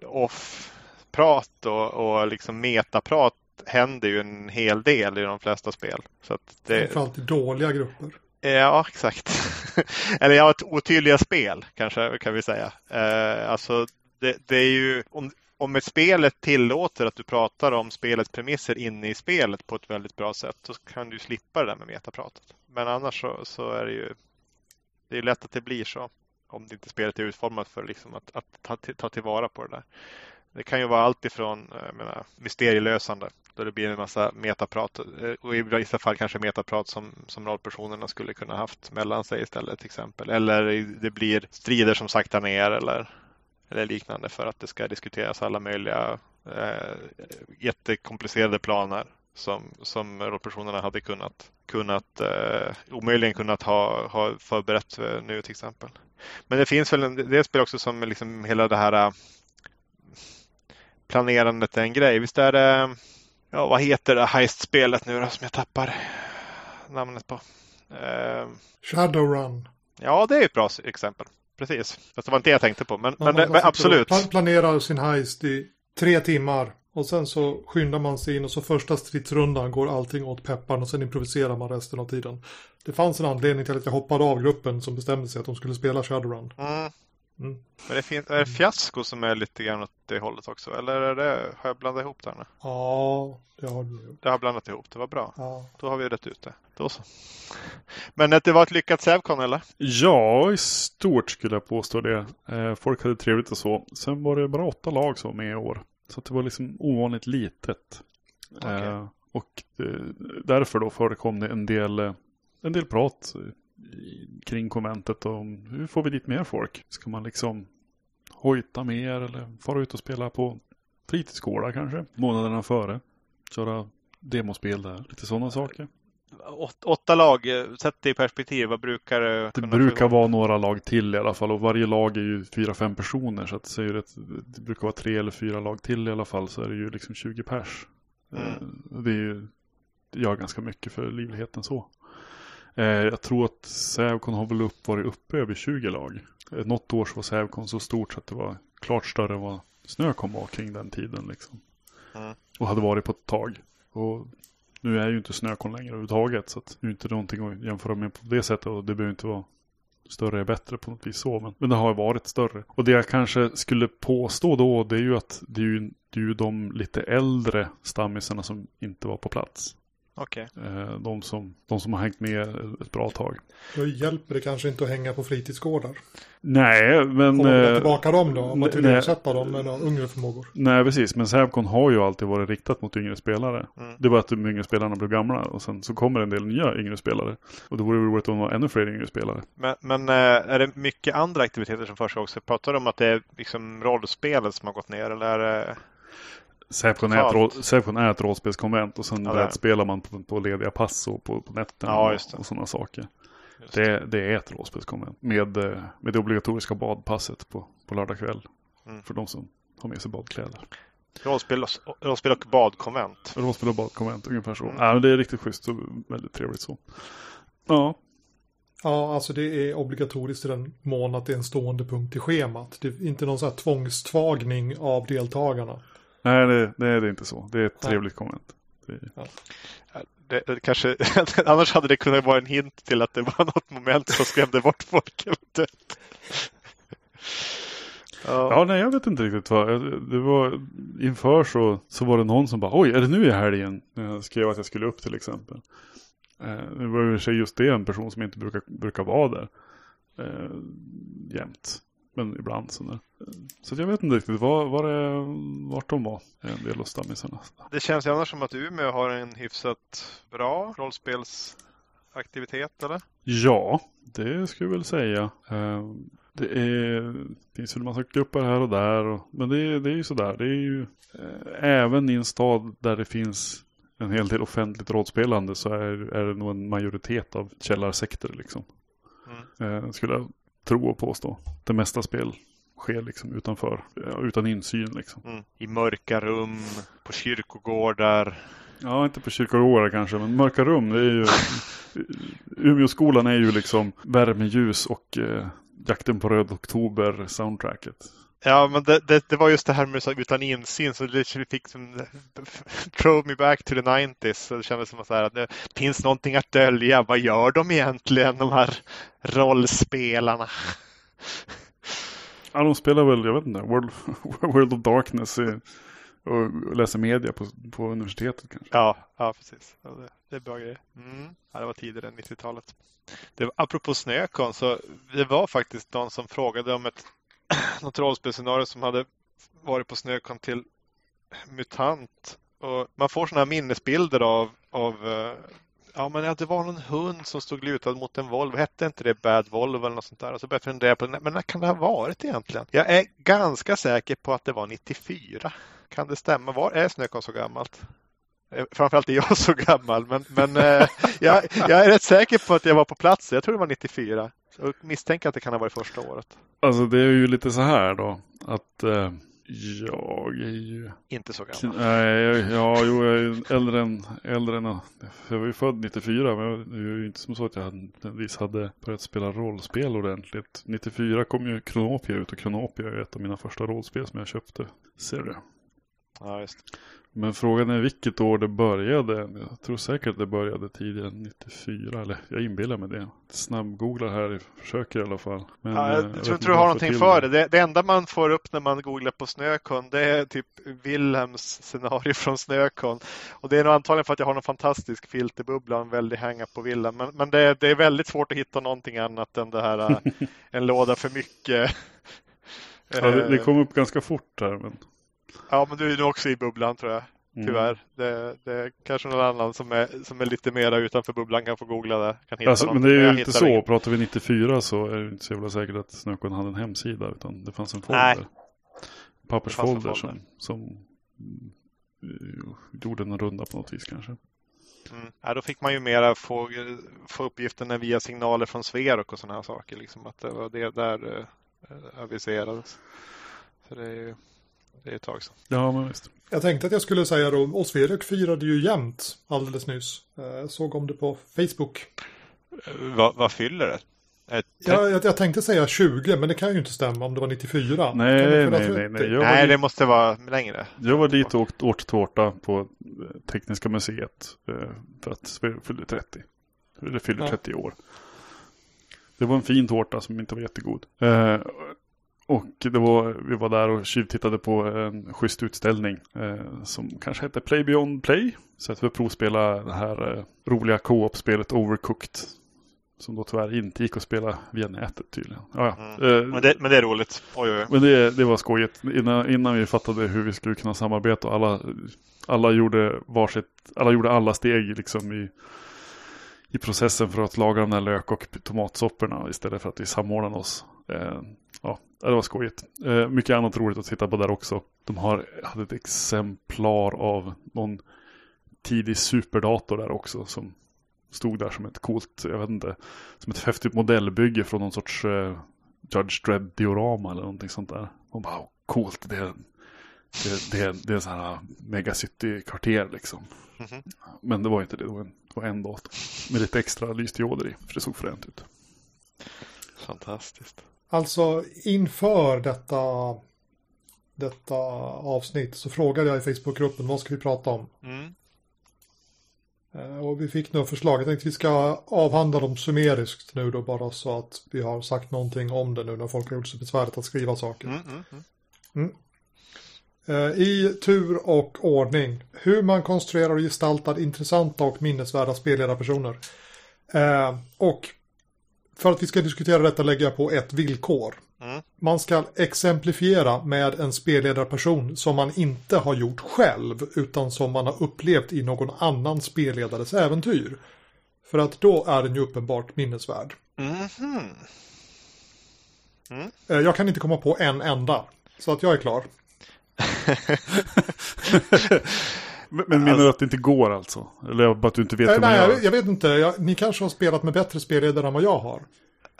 off-prat och, och liksom metaprat händer ju en hel del i de flesta spel. Så att det... Framförallt i dåliga grupper. Ja, exakt. Eller ja, ett otydliga spel kanske kan vi säga. Eh, alltså det, det, är ju om, om ett spelet tillåter att du pratar om spelets premisser inne i spelet på ett väldigt bra sätt så kan du slippa det där med metapratet. Men annars så, så är det ju det är lätt att det blir så om det inte spelet är utformat för liksom att, att ta, ta tillvara på det där. Det kan ju vara allt ifrån eh, jag menar, mysterielösande då det blir en massa metaprat eh, och i vissa fall kanske metaprat som, som rollpersonerna skulle kunna haft mellan sig istället till exempel. Eller det blir strider som saktar ner eller, eller liknande för att det ska diskuteras alla möjliga eh, jättekomplicerade planer som, som rollpersonerna hade kunnat, kunnat eh, omöjligen kunnat ha, ha förberett eh, nu till exempel. Men det finns väl en del spel också som liksom hela det här eh, planerandet är en grej. Visst är det, ja vad heter det heist-spelet nu då som jag tappar namnet på? Uh, Shadowrun. Ja, det är ett bra exempel. Precis. Fast det var inte det jag tänkte på. Men, men, men absolut. Plan planerar sin heist i tre timmar. Och sen så skyndar man sig in och så första stridsrundan går allting åt pepparn och sen improviserar man resten av tiden. Det fanns en anledning till att jag hoppade av gruppen som bestämde sig att de skulle spela Shadowrun. Mm. Mm. Men det finns, är det fiasko som är lite grann åt det hållet också? Eller är det, har jag blandat ihop det här nu? Ja, det har du gjort. Det har blandat ihop, det var bra. Ja. Då har vi rätt ut det. Då så. Men att det var ett lyckat Sävcon eller? Ja, i stort skulle jag påstå det. Eh, folk hade trevligt och så. Sen var det bara åtta lag som var med i år. Så det var liksom ovanligt litet. Okay. Eh, och därför då förekom det en del, en del prat kring konventet och hur får vi dit mer folk? Ska man liksom hojta mer eller fara ut och spela på fritidsgårdar kanske? Månaderna före. Köra demospel där, lite sådana saker. Åtta lag, sett det i perspektiv, vad brukar det Det brukar vara några lag till i alla fall och varje lag är ju fyra, fem personer så att det, rätt, det brukar vara tre eller fyra lag till i alla fall så är det ju liksom 20 pers. Mm. Eh, det, är ju, det gör ganska mycket för livligheten så. Eh, jag tror att Sävcon har väl upp, varit uppe över 20 lag. Eh, något år så var Sävcon så stort så att det var klart större än vad Snöcon var kring den tiden. Liksom. Mm. Och hade varit på ett tag. Och nu är ju inte Snöcon längre överhuvudtaget. Så det är inte någonting att jämföra med på det sättet. Och det behöver inte vara större är bättre på något vis så. Men, men det har varit större. Och det jag kanske skulle påstå då det är ju att det är ju, det är ju de lite äldre stammisarna som inte var på plats. Okay. Eh, de, som, de som har hängt med ett bra tag. Då hjälper det kanske inte att hänga på fritidsgårdar. Nej, men... Om man tillbaka dem då? Om man vill ersätta dem med några yngre förmågor. Nej, precis. Men Sävcon har ju alltid varit riktat mot yngre spelare. Mm. Det var att de yngre spelarna blev gamla och sen så kommer en del nya yngre spelare. Och då vore det roligt om det var ännu fler yngre spelare. Men, men eh, är det mycket andra aktiviteter som försiggår också? Pratar du om att det är liksom rollspelet som har gått ner eller det... Sävcon är, är ett rollspelskonvent och sen ja, spelar man på, på lediga pass och på, på nätten ja, och, och sådana saker. Det, det, är ett rollspelskonvent med, eh, med det obligatoriska badpasset på, på lördag kväll. Mm. För de som har med sig badkläder. Rollspel, rollspel och badkonvent. Rollspel och badkonvent, ungefär så. Mm. Ja, det är riktigt schysst och väldigt trevligt så. Ja. Ja, alltså det är obligatoriskt i den mån att det är en stående punkt i schemat. Det är inte någon sån här tvångstvagning av deltagarna. Nej, det, det, är inte så. Det är ett trevligt konvent. Det... Ja. Det, det, kanske, annars hade det kunnat vara en hint till att det var något moment som skrämde bort folk. ja. ja, nej, jag vet inte riktigt vad. Det var, inför så, så var det någon som bara, oj, är det nu i helgen? Jag skrev att jag skulle upp till exempel. Eh, det var för sig just det en person som inte brukar, brukar vara där eh, jämt. Men ibland sådär. Så jag vet inte riktigt var, var det, vart de var, en del av stammisarna. Det känns ju annars som att Umeå har en hyfsat bra rollspelsaktivitet, eller? Ja, det skulle jag väl säga. Eh, det är, finns väl en massa grupper här och där. Och, men det är, det är ju sådär. Det är ju eh, även i en stad där det finns en hel del offentligt rollspelande så är, är det nog en majoritet av källarsekter liksom. Mm. Eh, skulle jag tro och påstå. Det mesta spel sker liksom utanför, utan insyn liksom. Mm. I mörka rum, på kyrkogårdar. Ja, inte på kyrkogårdar kanske, men mörka rum, det är ju... Umeåskolan är ju liksom värmeljus och eh, jakten på röd oktober soundtracket. Ja, men det, det, det, var just det här med så utan insyn så det fick som drove me back to the 90s. Så det kändes som att, så här, att det finns någonting att dölja. Vad gör de egentligen, de här rollspelarna? Ja, de spelar väl, jag vet inte, World, World of Darkness och läser media på, på universitetet kanske. Ja, ja precis. Ja, det, det är bra grejer. Mm. Ja, det var tidigare än 90-talet. Det, apropå Snökon, så det var faktiskt någon som frågade om ett något rollspelsscenario som hade varit på Snökon till MUTANT. Och man får sådana här minnesbilder av, av eh, ja, men det var någon hund som stod lutad mot en Volvo. Hette inte det Bad Volvo eller något sånt där? Och så började jag fundera på, men när kan det ha varit egentligen? Jag är ganska säker på att det var 94. Kan det stämma? Var är Snökon så gammalt? Eh, framförallt är jag så gammal, men, men eh, jag, jag, är rätt säker på att jag var på plats. Jag tror det var 94. Jag misstänker att det kan ha varit första året. Alltså det är ju lite så här då. Att eh, jag är ju... Inte så gammal. Nej, ja, jo, jag är äldre än, äldre än... Jag var ju född 94 men det är ju inte som så att jag hade, hade börjat spela rollspel ordentligt. 94 kom ju Kronopia ut och Kronopia är ett av mina första rollspel som jag köpte. Ser du? Ja, just. Men frågan är vilket år det började. Jag tror säkert att det började tidigare än 94. Eller jag inbillar mig det. Snabbgooglar här, försöker i alla fall. Men, ja, jag, jag tror inte du har någonting för det. det. det. enda man får upp när man googlar på Snökon det är typ Wilhelms scenario från Snökon. Och det är nog antagligen för att jag har någon fantastisk filterbubbla och en väldig hänga på Wilhelm. Men, men det, det, är väldigt svårt att hitta någonting annat än det här en låda för mycket. ja, det, det kom upp ganska fort här. Men... Ja, men du är nog också i bubblan tror jag. Mm. Tyvärr. Mm. Det, det kanske någon annan som är, som är lite mera utanför bubblan kan få googla det. Kan hitta alltså, men det är ju inte så. Inget. Pratar vi 94 så är det inte så jävla säkert att Snökon hade en hemsida. Utan det fanns en folder. Nej. Pappersfolder som, som uh, gjorde en runda på något vis kanske. Mm. Ja, då fick man ju mera få, få uppgifterna via signaler från Sverok och sådana här saker. Liksom, att det var det där uh, aviserades. Så det är ju det är ett tag sedan. Ja, men visst. Jag tänkte att jag skulle säga då, Osverök firade ju jämt alldeles nyss. Jag eh, såg om det på Facebook. Vad, vad fyller det? Ett... Ja, jag, jag, tänkte säga 20, men det kan ju inte stämma om det var 94. Nej, nej, nej. Nej, nej dit... det måste vara längre. Jag var dit och åkt, åt tårta på eh, Tekniska museet eh, för att Sverige fyllde 30. Eller fyllde ja. 30 år. Det var en fin tårta som inte var jättegod. Och det var, vi var där och tjuvtittade på en schysst utställning eh, som kanske hette Play Beyond Play. Så att vi provspela det här eh, roliga co-op-spelet Overcooked. Som då tyvärr inte gick att spela via nätet tydligen. Ja, mm. eh, men, det, men, det, är roligt. Oj, oj. Men det, det var skojigt. Innan, innan vi fattade hur vi skulle kunna samarbeta och alla, alla gjorde varsitt, alla gjorde alla steg liksom i i processen för att laga de där lök och tomatsopporna istället för att vi samordnade oss. Ja, det var skojigt. Eh, mycket annat roligt att titta på där också. De har, hade ett exemplar av någon tidig superdator där också som stod där som ett coolt, jag vet inte, som ett häftigt modellbygge från någon sorts eh, Judge Dredd diorama eller någonting sånt där. Och bara, wow, coolt, det är, det, det, det är så här megacity-kvarter liksom. Mm -hmm. Men det var inte det, det var en, det var en dator med lite extra lysdioder i, för det såg fränt ut. Fantastiskt. Alltså inför detta, detta avsnitt så frågade jag i Facebookgruppen vad ska vi prata om? Mm. Eh, och vi fick några förslag. Jag tänkte att vi ska avhandla dem summeriskt nu då bara så att vi har sagt någonting om det nu när folk har gjort sig besväret att skriva saker. Mm, mm, mm. mm. Eh, I tur och ordning. Hur man konstruerar och gestaltar intressanta och minnesvärda spelledarpersoner. Eh, och för att vi ska diskutera detta lägger jag på ett villkor. Mm. Man ska exemplifiera med en spelledarperson som man inte har gjort själv utan som man har upplevt i någon annan spelledares äventyr. För att då är den ju uppenbart minnesvärd. Mm. Mm. Jag kan inte komma på en enda. Så att jag är klar. Men menar du att det inte går alltså? Eller bara att du inte vet hur man nej, gör? Jag, jag vet inte. Jag, ni kanske har spelat med bättre spelledare än vad jag har.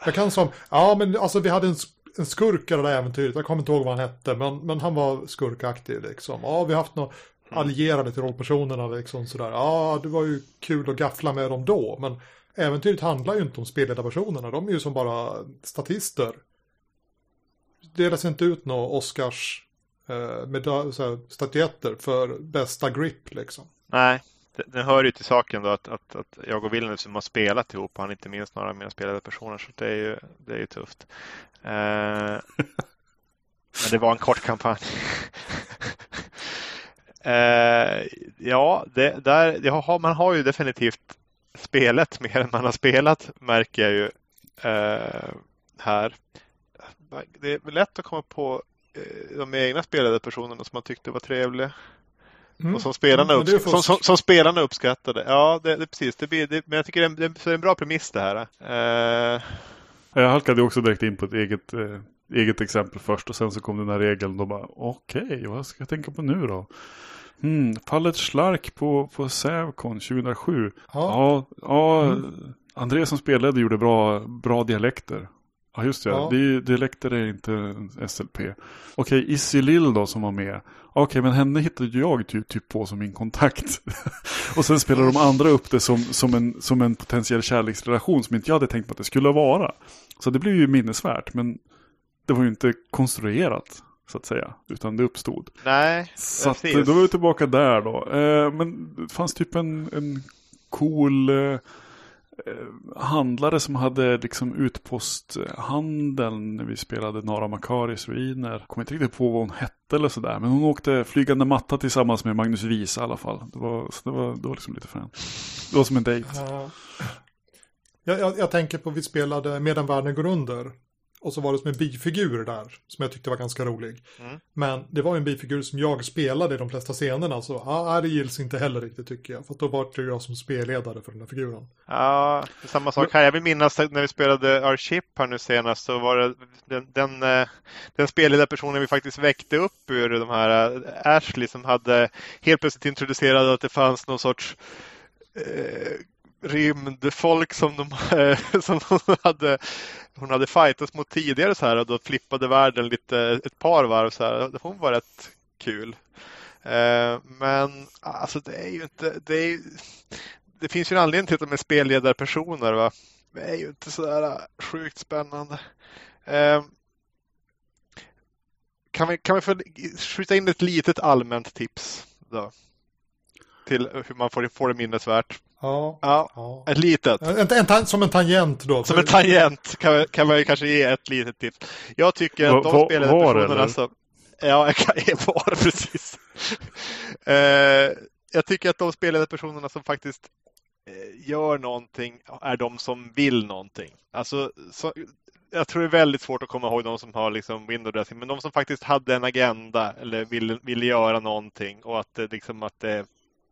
Jag kan som, ja men alltså vi hade en, en skurk i det där äventyret. Jag kommer inte ihåg vad han hette, men, men han var skurkaktig liksom. Ja, vi har haft några allierade till rollpersonerna liksom sådär. Ja, det var ju kul att gaffla med dem då, men äventyret handlar ju inte om spelledarpersonerna. De är ju som bara statister. Det delas inte ut några Oscars eh, med statyetter för bästa grip liksom. Nej, det hör ju till saken då att, att, att jag och Wilhelm har spelat ihop och han inte minst några av mina spelade personer. Så det är ju, det är ju tufft. Eh, men det var en kort kampanj. eh, ja, det, där, det har, man har ju definitivt spelat mer än man har spelat märker jag ju eh, här. Det är lätt att komma på de egna spelade personerna som man tyckte var trevliga. Mm. Och som spelarna, mm, uppsk som, som, som, spelarna uppskattade. Ja, det, det precis. Det blir, det, men jag tycker det är, det är en bra premiss det här. Uh... Jag halkade också direkt in på ett eget, eh, eget exempel först och sen så kom den här regeln. Då bara okej, okay, vad ska jag tänka på nu då? Hmm, fallet Slark på, på Sävcon 2007. Ja, ja, ja mm. André som spelade gjorde bra, bra dialekter. Ja, just det. Ja. det dialekter är inte SLP. Okej, okay, Issy Lill då som var med. Okej, okay, men henne hittade jag typ, typ på som min kontakt. och sen spelar de andra upp det som, som, en, som en potentiell kärleksrelation som inte jag hade tänkt på att det skulle vara. Så det blev ju minnesvärt, men det var ju inte konstruerat så att säga. Utan det uppstod. Nej, Så att, då var vi tillbaka där då. Eh, men det fanns typ en, en cool Eh, Eh, handlare som hade liksom utposthandeln när vi spelade Nara Makaris ruiner. Kommer inte riktigt på vad hon hette eller sådär. Men hon åkte flygande matta tillsammans med Magnus Visa i alla fall. Det var, så det var, det var liksom lite fränt. Det var som en dejt. Ja. Jag, jag, jag, tänker på vi spelade Medan världen går under. Och så var det som en bifigur där, som jag tyckte var ganska rolig. Mm. Men det var en bifigur som jag spelade i de flesta scenerna, så ah, det gills inte heller riktigt tycker jag. För då var det jag som spelledare för den här figuren. Ja, samma sak här. Jag vill minnas när vi spelade Our Ship här nu senast, så var det den, den, eh, den spelledarpersonen vi faktiskt väckte upp ur de här eh, Ashley som hade helt plötsligt introducerat att det fanns någon sorts eh, rymdfolk som de, som hon, hade hon hade fightats mot tidigare så här och då flippade världen lite ett par varv så här. Hon var rätt kul. Eh, men alltså det är ju inte, det, är, det finns ju en anledning till att de är spelledarpersoner. Va? Det är ju inte så där sjukt spännande. Eh, kan vi, kan vi få skjuta in ett litet allmänt tips då? Till hur man får, får det minnesvärt. Ja, ja, Ett litet. En, en, som en tangent då. Som en tangent kan, kan man kanske ge ett litet tips. Jag tycker att de spelade var, personerna som... Ja, jag kan ge var precis. uh, jag tycker att de spelade personerna som faktiskt uh, gör någonting är de som vill någonting. Alltså, så, jag tror det är väldigt svårt att komma ihåg de som har liksom window dressing, men de som faktiskt hade en agenda eller ville, ville göra någonting och att, liksom, att det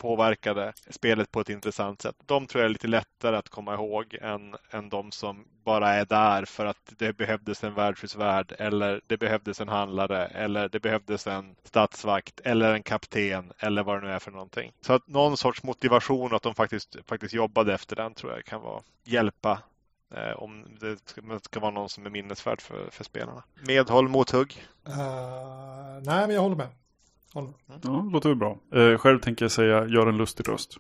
påverkade spelet på ett intressant sätt. De tror jag är lite lättare att komma ihåg än, än de som bara är där för att det behövdes en världshusvärd eller det behövdes en handlare eller det behövdes en statsvakt eller en kapten eller vad det nu är för någonting. Så att någon sorts motivation att de faktiskt, faktiskt jobbade efter den tror jag kan vara hjälpa eh, om det ska, ska, vara någon som är minnesvärd för, för spelarna. Medhåll, mothugg? Uh, nej, men jag håller med. Ja, det låter väl bra. Eh, själv tänker jag säga, gör en lustig röst.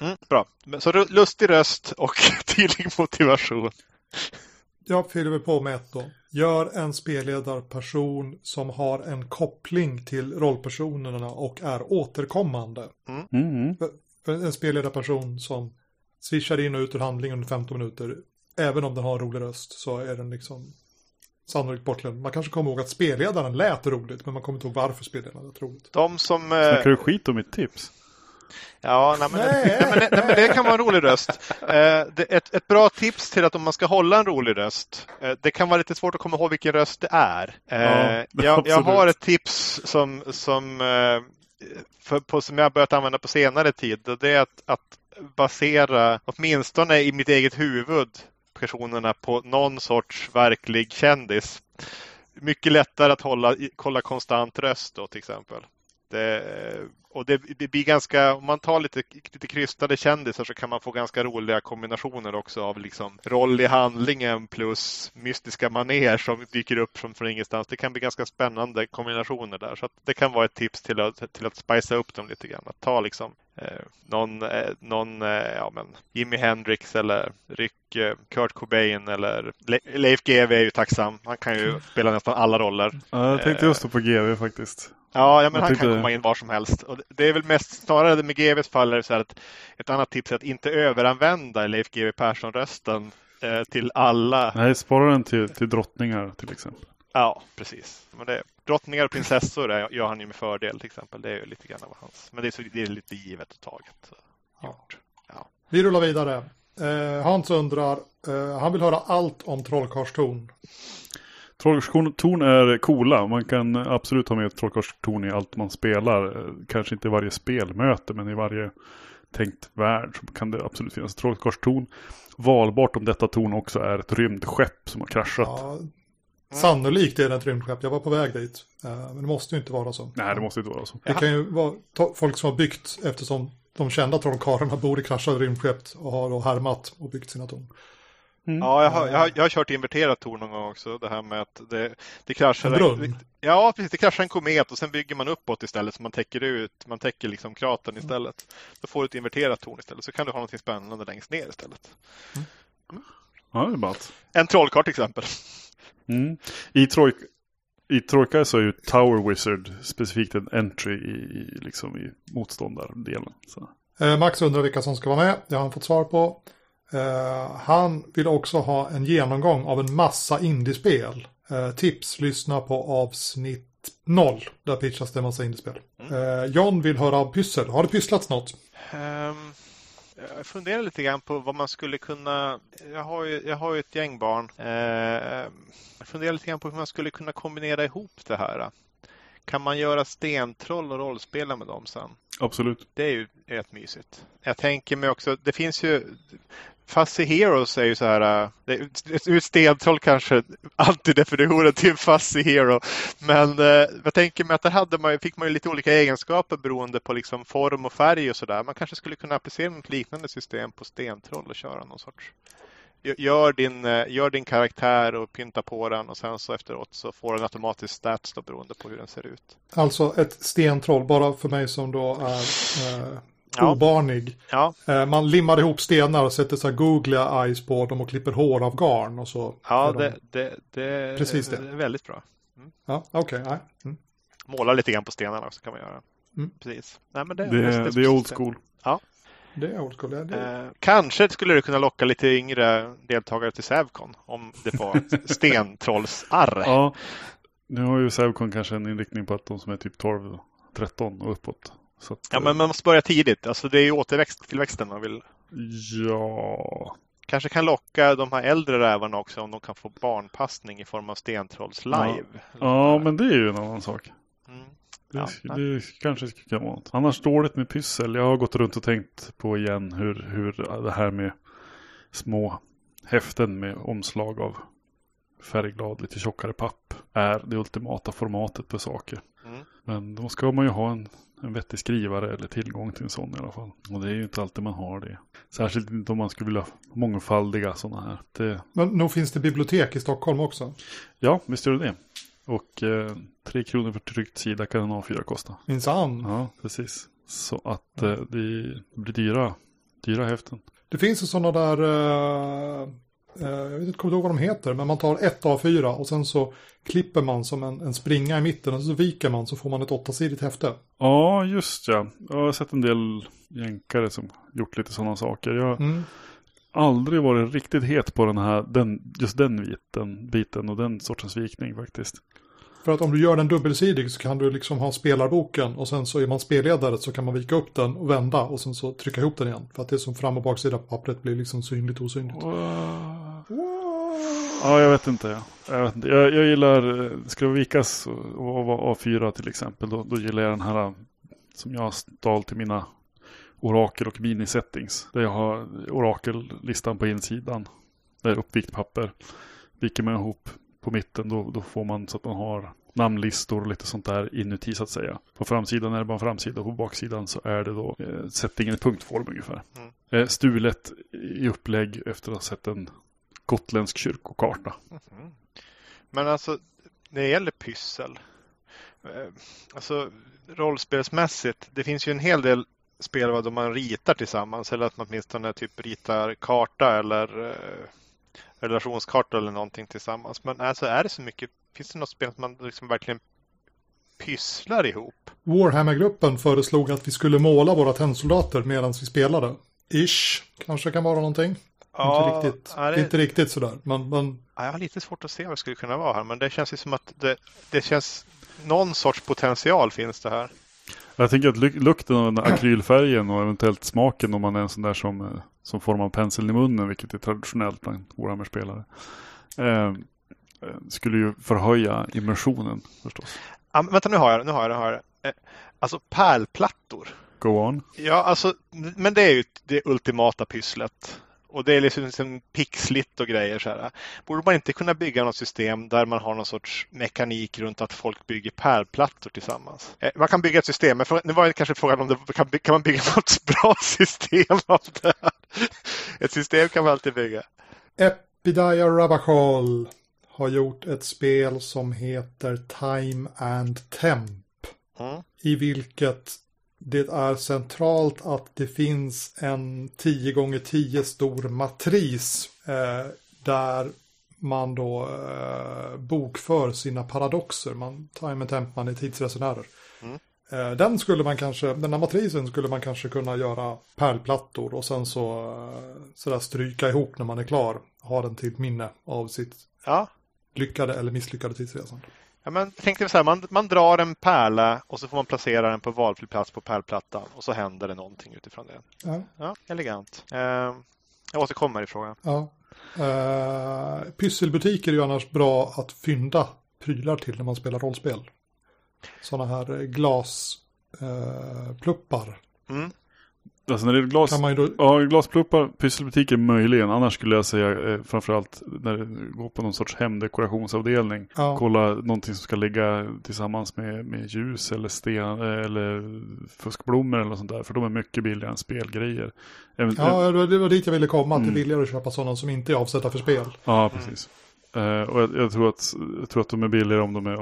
Mm, bra. Så lustig röst och tydlig motivation. Jag fyller väl på med ett då. Gör en spelledarperson som har en koppling till rollpersonerna och är återkommande. Mm. Mm. En spelledarperson som swishar in och ut ur handlingen under 15 minuter. Även om den har en rolig röst så är den liksom sannolikt bortglömd. Man kanske kommer ihåg att spelledaren lät roligt, men man kommer inte ihåg varför spelledaren lät roligt. De som... Eh... Snackar du skit om mitt tips? Ja, nej, men, nej. nej, men, nej, men det kan vara en rolig röst. Eh, ett, ett bra tips till att om man ska hålla en rolig röst. Eh, det kan vara lite svårt att komma ihåg vilken röst det är. Eh, ja, jag, jag, har ett tips som, som, eh, för, på, som jag börjat använda på senare tid. Det är att, att basera, åtminstone i mitt eget huvud, personerna på någon sorts verklig kändis. Mycket lättare att hålla, kolla konstant röst då till exempel. Det, och det, det, blir ganska, om man tar lite, lite krystade kändisar så kan man få ganska roliga kombinationer också av liksom roll i handlingen plus mystiska maner som dyker upp från, från ingenstans. Det kan bli ganska spännande kombinationer där. Så det kan vara ett tips till att, till att spicea upp dem lite grann. Att ta liksom eh, någon, eh, någon eh, ja, men Jimi Hendrix eller Rick, eh, Kurt Cobain eller Le Leif GW är ju tacksam. Han kan ju spela nästan alla roller. Ja, jag tänkte just på GW faktiskt. Ja, ja men han kan komma in var som helst. Och det är väl mest snarare med GWs fall är det så här att ett annat tips är att inte överanvända Leif GW Persson-rösten eh, till alla. Nej, spara den till, till drottningar till exempel. Ja, precis. Men det, drottningar och prinsessor är, gör han ju med fördel till exempel. Det är ju lite grann av hans. Men det är, så, det är lite givet och taget. Ja. ja. Vi rullar vidare. Eh, Hans undrar, eh, han vill höra allt om trollkarlstorn. Trollkarlstorn är coola. Man kan absolut ha med trollkarlstorn i allt man spelar. Kanske inte i varje spelmöte men i varje tänkt värld så kan det absolut finnas trollkarlstorn. Valbart om detta torn också är ett rymdskepp som har kraschat. Ja, sannolikt är det ett rymdskepp. Jag var på väg dit. Eh, men det måste ju inte vara så. Nej, det måste inte vara så. Det kan ju vara folk som har byggt eftersom de kända trollkarlarna bor i kraschade rymdskepp och har då härmat och byggt sina torn. Mm. Ja, jag har, jag, har, jag har kört inverterat torn någon gång också. Det här med att det, det kraschar en, Ja, precis. Det kraschar en komet och sen bygger man uppåt istället så man täcker ut. Man täcker liksom kratern mm. istället. Då får du ett inverterat torn istället. Så kan du ha något spännande längst ner istället. Mm. Mm. Ja, det är bra. En trollkarl till exempel. Mm. I, troj, I Trojka så är ju Tower Wizard specifikt en entry i, i, liksom i motståndardelen. Så. Eh, Max undrar vilka som ska vara med. Det har han fått svar på. Uh, han vill också ha en genomgång av en massa indiespel. Uh, tips, lyssna på avsnitt 0. Där pitchas det en massa indiespel. Mm. Uh, John vill höra av pyssel. Har det pysslats något? Um, jag funderar lite grann på vad man skulle kunna... Jag har ju, jag har ju ett gäng barn. jag funderar lite grann på hur man skulle kunna kombinera ihop det här. Kan man göra stentroll och rollspela med dem sen? Absolut. Det är ju rätt mysigt. Jag tänker mig också, det finns ju Fuzzy Heroes är ju så här, äh, stentroll kanske alltid definitionen till Fuzzy Hero. Men eh, jag tänker mig att där hade man, fick man ju lite olika egenskaper beroende på liksom form och färg och sådär. Man kanske skulle kunna applicera något liknande system på stentroll och köra någon sorts Gör din, äh, gör din karaktär och pynta på den och sen så efteråt så får den automatiskt stats då beroende på hur den ser ut. Alltså ett stentroll, bara för mig som då är eh, ja. obarnig. Ja. Eh, man limmar ihop stenar och sätter så här googliga eyes på dem och klipper hår av garn och så. Ja, det, de... det, det, Precis det. är väldigt bra. Mm. Ja, okej. Okay. Mm. Måla lite grann på stenarna också kan man göra. Mm. Precis. Nej, men det, det, är, det är old school. Ja. Det är old school. Det är... Eh, kanske skulle det kunna locka lite yngre deltagare till Sävcon om det var stentrollsarr. Ja, nu har ju Sävcon kanske en inriktning på att de som är typ 12, 13 och uppåt att, ja, men man måste börja tidigt. Alltså det är ju återväxttillväxten man vill. Ja. Kanske kan locka de här äldre rävarna också om de kan få barnpassning i form av stentrolls live. Ja, ja men det är ju en annan sak. Mm. Det, ja, det kanske kan vara något. Annars dåligt med pyssel. Jag har gått runt och tänkt på igen hur, hur det här med små häften med omslag av färgglad, lite tjockare papp är det ultimata formatet på saker. Mm. Men då ska man ju ha en en vettig skrivare eller tillgång till en sån i alla fall. Och det är ju inte alltid man har det. Särskilt inte om man skulle vilja mångfaldiga sådana här. Det... Men nog finns det bibliotek i Stockholm också? Ja, visst gör det det. Och eh, tre kronor för tryckt sida kan en A4 kosta. Minsann. Ja, precis. Så att eh, det blir dyra, dyra häften. Det finns ju sådana där Eh, jag vet inte, kommer ihåg vad de heter, men man tar ett A4 och sen så klipper man som en, en springa i mitten och så viker man så får man ett åttasidigt häfte. Ja, just ja. Jag har sett en del jänkare som gjort lite sådana saker. Jag har mm. aldrig varit riktigt het på den här, den, just den biten, biten och den sortens vikning faktiskt. För att om du gör den dubbelsidig så kan du liksom ha spelarboken och sen så är man spelledare så kan man vika upp den och vända och sen så trycka ihop den igen. För att det som fram och baksida på pappret blir liksom synligt osynligt. Wow. Ja, jag vet inte. Jag, vet inte. jag, jag gillar, ska det vikas och vara A4 till exempel, då, då gillar jag den här som jag stal till mina orakel och minisettings. Där jag har orakellistan på insidan. Det är uppvikt papper. Viker man ihop på mitten då, då får man så att man har namnlistor och lite sånt där inuti så att säga. På framsidan är det bara en framsida och på baksidan så är det då eh, settingen i punktform ungefär. Mm. Eh, stulet i upplägg efter att ha sett en gotländsk kyrkokarta. Mhm. Men alltså, när det gäller pyssel. eh, Alltså rollspelsmässigt. Det finns ju en hel del spel där man ritar tillsammans. Eller att man åtminstone typ ritar karta eller eh, relationskarta eller någonting tillsammans. Men alltså är det så mycket? Finns det något spel att man liksom verkligen pysslar ihop? Warhammer-gruppen föreslog att vi skulle måla våra tennsoldater medan vi spelade. Ish, kanske kan vara någonting. Inte riktigt, ja, det- inte riktigt sådär, men, men Ja, jag har lite svårt att se vad det skulle kunna vara här. Men det känns ju som att det, det känns någon sorts potential finns det här. Jag tänker att luk- lukten av den akrylfärgen och eventuellt smaken om man är en sån där som, eh, som formar penseln i munnen, vilket är traditionellt bland Warhammer-spelare. Eh, skulle ju förhöja immersionen förstås. Ja, vänta, nu har jag det. Nu har jag det. Nu har jag det. Eh, Alltså pärlplattor. Go on. Ja, alltså, men det är ju det ultimata pysslet. Och det är liksom, liksom pixligt och grejer. Så här. Borde man inte kunna bygga något system där man har någon sorts mekanik runt att folk bygger pärlplattor tillsammans? Eh, Man kan bygga ett system, men nu var det kanske frågan om det kan, kan man bygga något bra system av det här? Ett system kan man alltid bygga. Epidia Rabachol har gjort ett spel som heter Time and Temp. Mm. I vilket det är centralt att det finns en 10 gånger 10 stor matris eh, där man då eh, bokför sina paradoxer. Man, time and temp, man är tidsresenärer. Mm. Eh, den skulle man kanske, den här matrisen skulle man kanske kunna göra pärlplattor och sen så eh, sådär stryka ihop när man är klar. Ha den till minne av sitt Ja, lyckade eller misslyckade tidsresande. Ja, men tänk dig så här, man, man drar en pärla och så får man placera den på valfri plats på pärlplattan och så händer det någonting utifrån det. Ja. Ja, elegant. Eh, jag återkommer i frågan. Ja. Uh, pysselbutiker är ju annars bra att fynda prylar till när man spelar rollspel. Sådana här glaspluppar Mm. Alltså när det är glas, kan man då... ja, glaspluppar, pysselbutiker möjligen. Annars skulle jag säga eh, framförallt när det går på någon sorts hemdekorationsavdelning. Ja, Kolla någonting som ska ligga tillsammans med, med ljus eller sten eh, eller fuskblommor eller sånt där. För de är mycket billigare än spelgrejer. Även, ja, det var- det var dit jag ville komma. Att det är Mm. billigare att köpa sådana som inte är avsedda för spel. Ja, precis. Eh, och jag, jag, tror att, jag tror att de är billigare om de är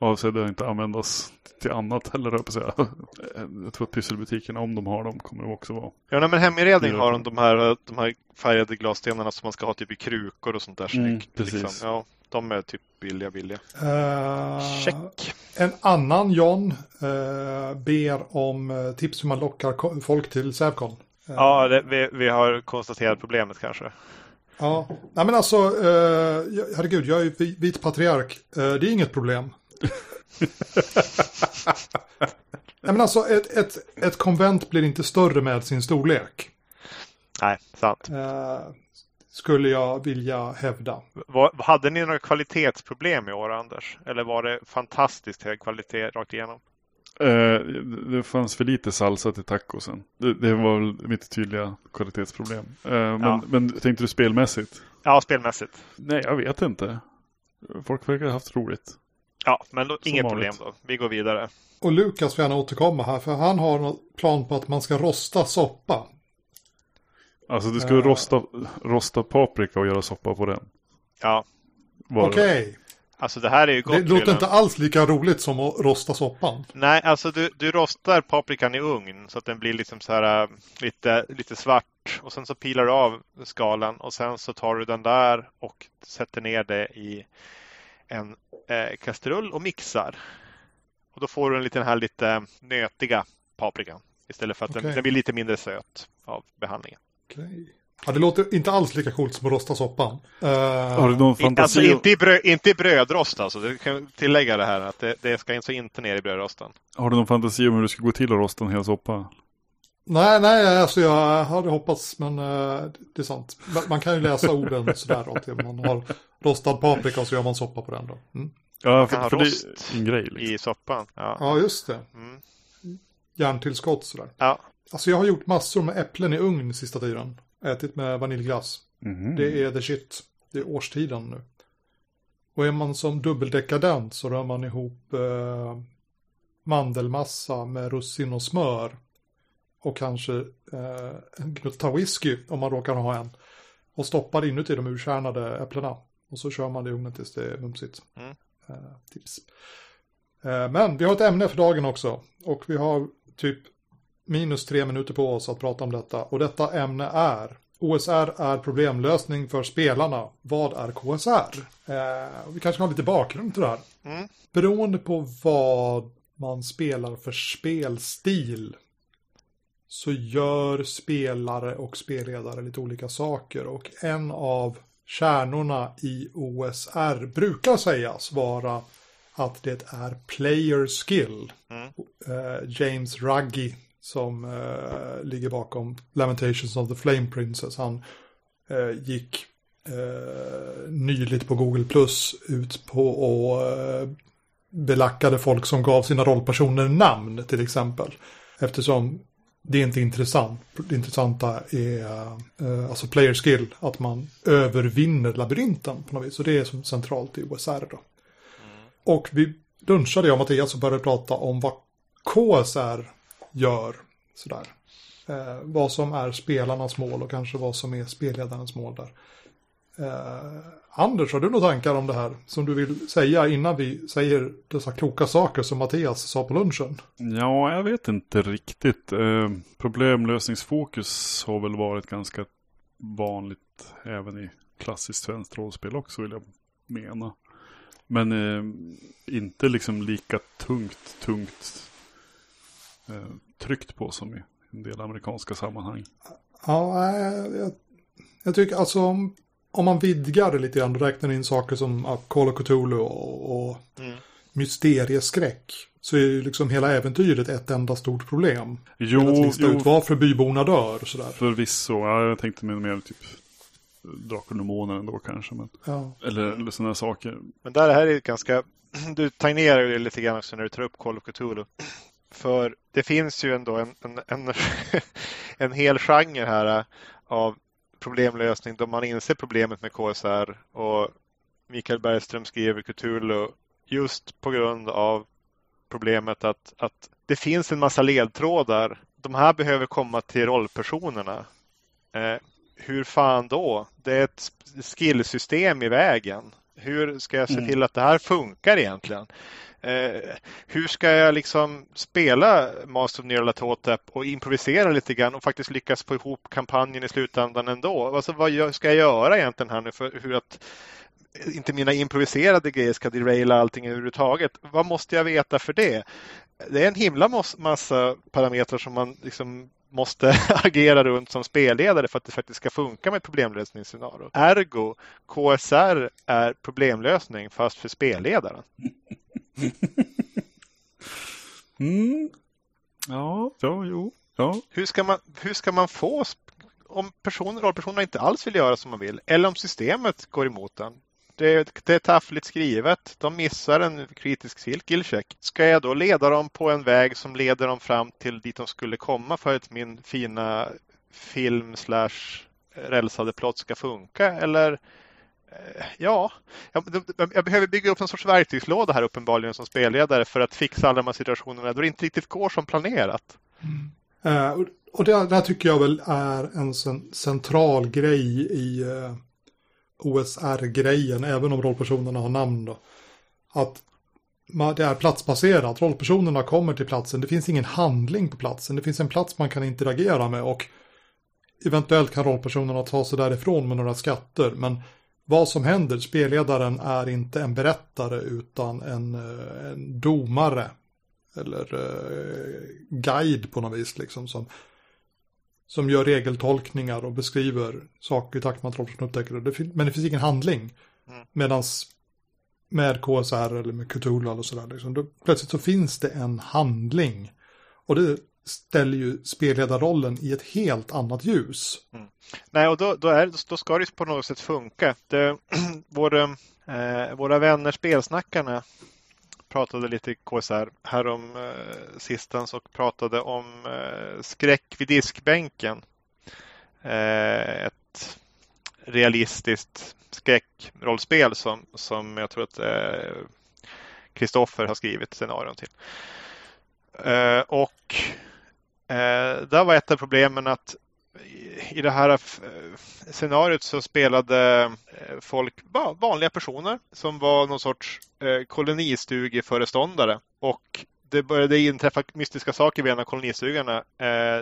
avsedda att inte användas till annat heller, jag på att säga. Eh, jag tror att pysselbutikerna, om de har dem, kommer de också vara. Ja, nej, men heminredning har de de här, de här färgade glasstenarna som man ska ha typ i krukor och sånt där. Mm, snyggt, precis. Liksom. Ja, de är typ billiga, billiga. Eh, Check. En annan John eh, ber om eh, tips hur man lockar folk till Sävcon. Eh, Ja, det, vi, vi har konstaterat problemet kanske. Ja, nej men alltså, eh, herregud, jag är vi- vit patriark. Eh, det är inget problem. Nej men alltså, ett, ett, ett konvent blir inte större med sin storlek. Nej, sant. Eh, skulle jag vilja hävda. Vad, hade ni några kvalitetsproblem i år, Anders? Eller var det fantastiskt hög kvalitet rakt igenom? Eh, det fanns för lite salsa till tacosen. Det, det var väl mitt tydliga kvalitetsproblem. Eh, men, Ja. men tänkte du spelmässigt? Ja, spelmässigt. Nej, jag vet inte. Folk verkar ha haft roligt. Ja, men då, inget problem då. Vi går vidare. Och Lukas får gärna återkomma här, för han har någon plan på att man ska rosta soppa. Alltså du ska Eh. rosta, rosta paprika och göra soppa på den. Ja, Okej, alltså det här är ju gott. det låter Wilhelm. inte alls lika roligt som att rosta soppan. Nej, alltså du, du rostar paprikan i ugn så att den blir liksom så här äh, lite, lite svart. Och sen så pilar du av skalen och sen så tar du den där och sätter ner det i en eh, kastrull och mixar. Och då får du en liten här lite nötiga paprikan. Istället för att den, Okej. den blir lite mindre söt av behandlingen. Okej. Ja, det låter inte alls lika coolt som att rosta soppan. Eh, Har du någon I- fantasi? Alltså inte i, bröd, inte i brödrost alltså. Du kan tillägga det här att det, det ska alltså inte ner i brödrosten. Har du någon fantasi om hur det ska gå till att rosta en hel soppa? Nej, nej, alltså jag hade hoppats, men eh, det är sant. Man, kan ju läsa orden sådär, att man har rostad paprika och så gör man soppa på den då. Mm. Ja, för, för det är en grej. Liksom. I soppan. Ja. Ja, just det. Mm. Järntillskott sådär. Ja. Alltså jag har gjort massor med äpplen i ugn sista tiden. Ätit med vaniljglass. Mhm. Det är the shit. Det är årstiden nu. Och är man som dubbeldekadent så rör man ihop eh, mandelmassa med russin och smör. Och kanske eh, en gnutta whisky om man råkar ha en. Och stoppar inuti de urkärnade äpplena. Och så kör man det i ugnen tills det är mumsigt. Mm. Eh, tips. Eh, men vi har ett ämne för dagen också. Och vi har typ minus tre minuter på oss att prata om detta. Och detta ämne är OSR är problemlösning för spelarna. Vad är KSR? Eh, vi kanske har lite bakgrund till det här. Mm. Beroende på vad man spelar för spelstil så gör spelare och spelledare lite olika saker. Och en av kärnorna i OSR brukar sägas vara att det är player skill. Mm. Eh, James Ruggie som eh, ligger bakom Lamentations of the Flame Princess. Han eh, gick eh, nyligt på Google Plus ut på och belackade folk som gav sina rollpersoner namn till exempel. Eftersom det är inte intressant. Det intressanta är eh, alltså player skill, att man övervinner labyrinten på något vis. Och det är som centralt i OSR då. Och vi lunchade jag och Mattias och började prata om vad KSR gör. Sådär. Eh, vad som är spelarnas mål och kanske vad som är spelledarens mål där. Eh, Anders, har du några tankar om det här som du vill säga innan vi säger dessa kloka saker som Mattias sa på lunchen? Ja, jag vet inte riktigt. Eh, problemlösningsfokus har väl varit ganska vanligt även i klassiskt svenskt rollspel också vill jag mena. Men eh, inte liksom lika tungt, tungt eh, tryckt på som i en del amerikanska sammanhang. Ja, eh, jag, jag tycker alltså om, om man vidgar det lite grann och räknar in saker som ja, Call of Cthulhu och, och Mm. mysterieskräck så är ju liksom hela äventyret ett enda stort problem. Jo, att lista jo ut varför byborna dör och sådär. förvisso. Ja, jag tänkte mer, mer typ Drakar och Demoner ändå kanske. Men, Ja. eller, eller sådana saker. Men där här är ganska, du tangerar ju det lite grann också när du tar upp Call of Cthulhu. För det finns ju ändå en, en, en, en hel genre här av problemlösning då man inser problemet med KSR och Mikael Bergström skriver Cthulhu just på grund av problemet att, att det finns en massa ledtrådar. De här behöver komma till rollpersonerna. Eh, hur fan då? Det är ett skillsystem i vägen. Hur ska jag se Mm. till att det här funkar egentligen? Eh, hur ska jag liksom spela Master of Nyarlathotep och improvisera lite grann och faktiskt lyckas få ihop kampanjen i slutändan ändå? Alltså, vad ska jag göra egentligen här nu för hur att inte mina improviserade grejer ska deraila allting överhuvudtaget? Vad måste jag veta för det? Det är en himla massa parametrar som man liksom måste agera runt som spelledare för att det faktiskt ska funka med problemlösningsscenario. Ergo, KSR är problemlösning fast för spelledaren. Mm. Ja, ja, jo. Ja, Hur ska man, hur ska man få om personer, rollpersonerna inte alls vill göra som man vill eller om systemet går emot den? Det, det är taffligt skrivet. De missar en kritisk skillcheck. Ska jag då leda dem på en väg som leder dem fram till dit de skulle komma för att min fina film slash rälsade plott ska funka? Eller eh, ja, jag, jag behöver bygga upp en sorts verktygslåda här uppenbarligen som spelledare för att fixa alla de här situationerna då det inte riktigt går som planerat. Mm. Eh, och- och det, det här tycker jag väl är en central grej i eh, OSR-grejen, även om rollpersonerna har namn då. Att det är platsbaserat, rollpersonerna kommer till platsen, det finns ingen handling på platsen, det finns en plats man kan interagera med och eventuellt kan rollpersonerna ta sig därifrån med några skatter, men vad som händer, spelledaren är inte en berättare utan en, eh, en domare eller eh, guide på något vis liksom som, som gör regeltolkningar och beskriver saker i takt med att rollpersonen upptäcker det. Men det finns ingen handling. Mm. Medans med KSR eller med Cthulhu eller sådär, liksom, då, plötsligt så finns det en handling. Och det ställer ju spelledarrollen i ett helt annat ljus. Nej, och då, då, är, då ska det på något sätt funka. Det, vår, eh, våra vänner spelsnackarna pratade lite i KSR härom eh, sistens och pratade om eh, skräck vid diskbänken. Eh, ett realistiskt skräckrollspel som, som jag tror att Kristoffer eh, har skrivit scenarion till. Eh, och eh, där var ett av problemen att i det här eh, scenariot så spelade eh, folk, vanliga personer som var någon sorts eh, kolonistugeföreståndare och det började inträffa mystiska saker vid en av kolonistugorna.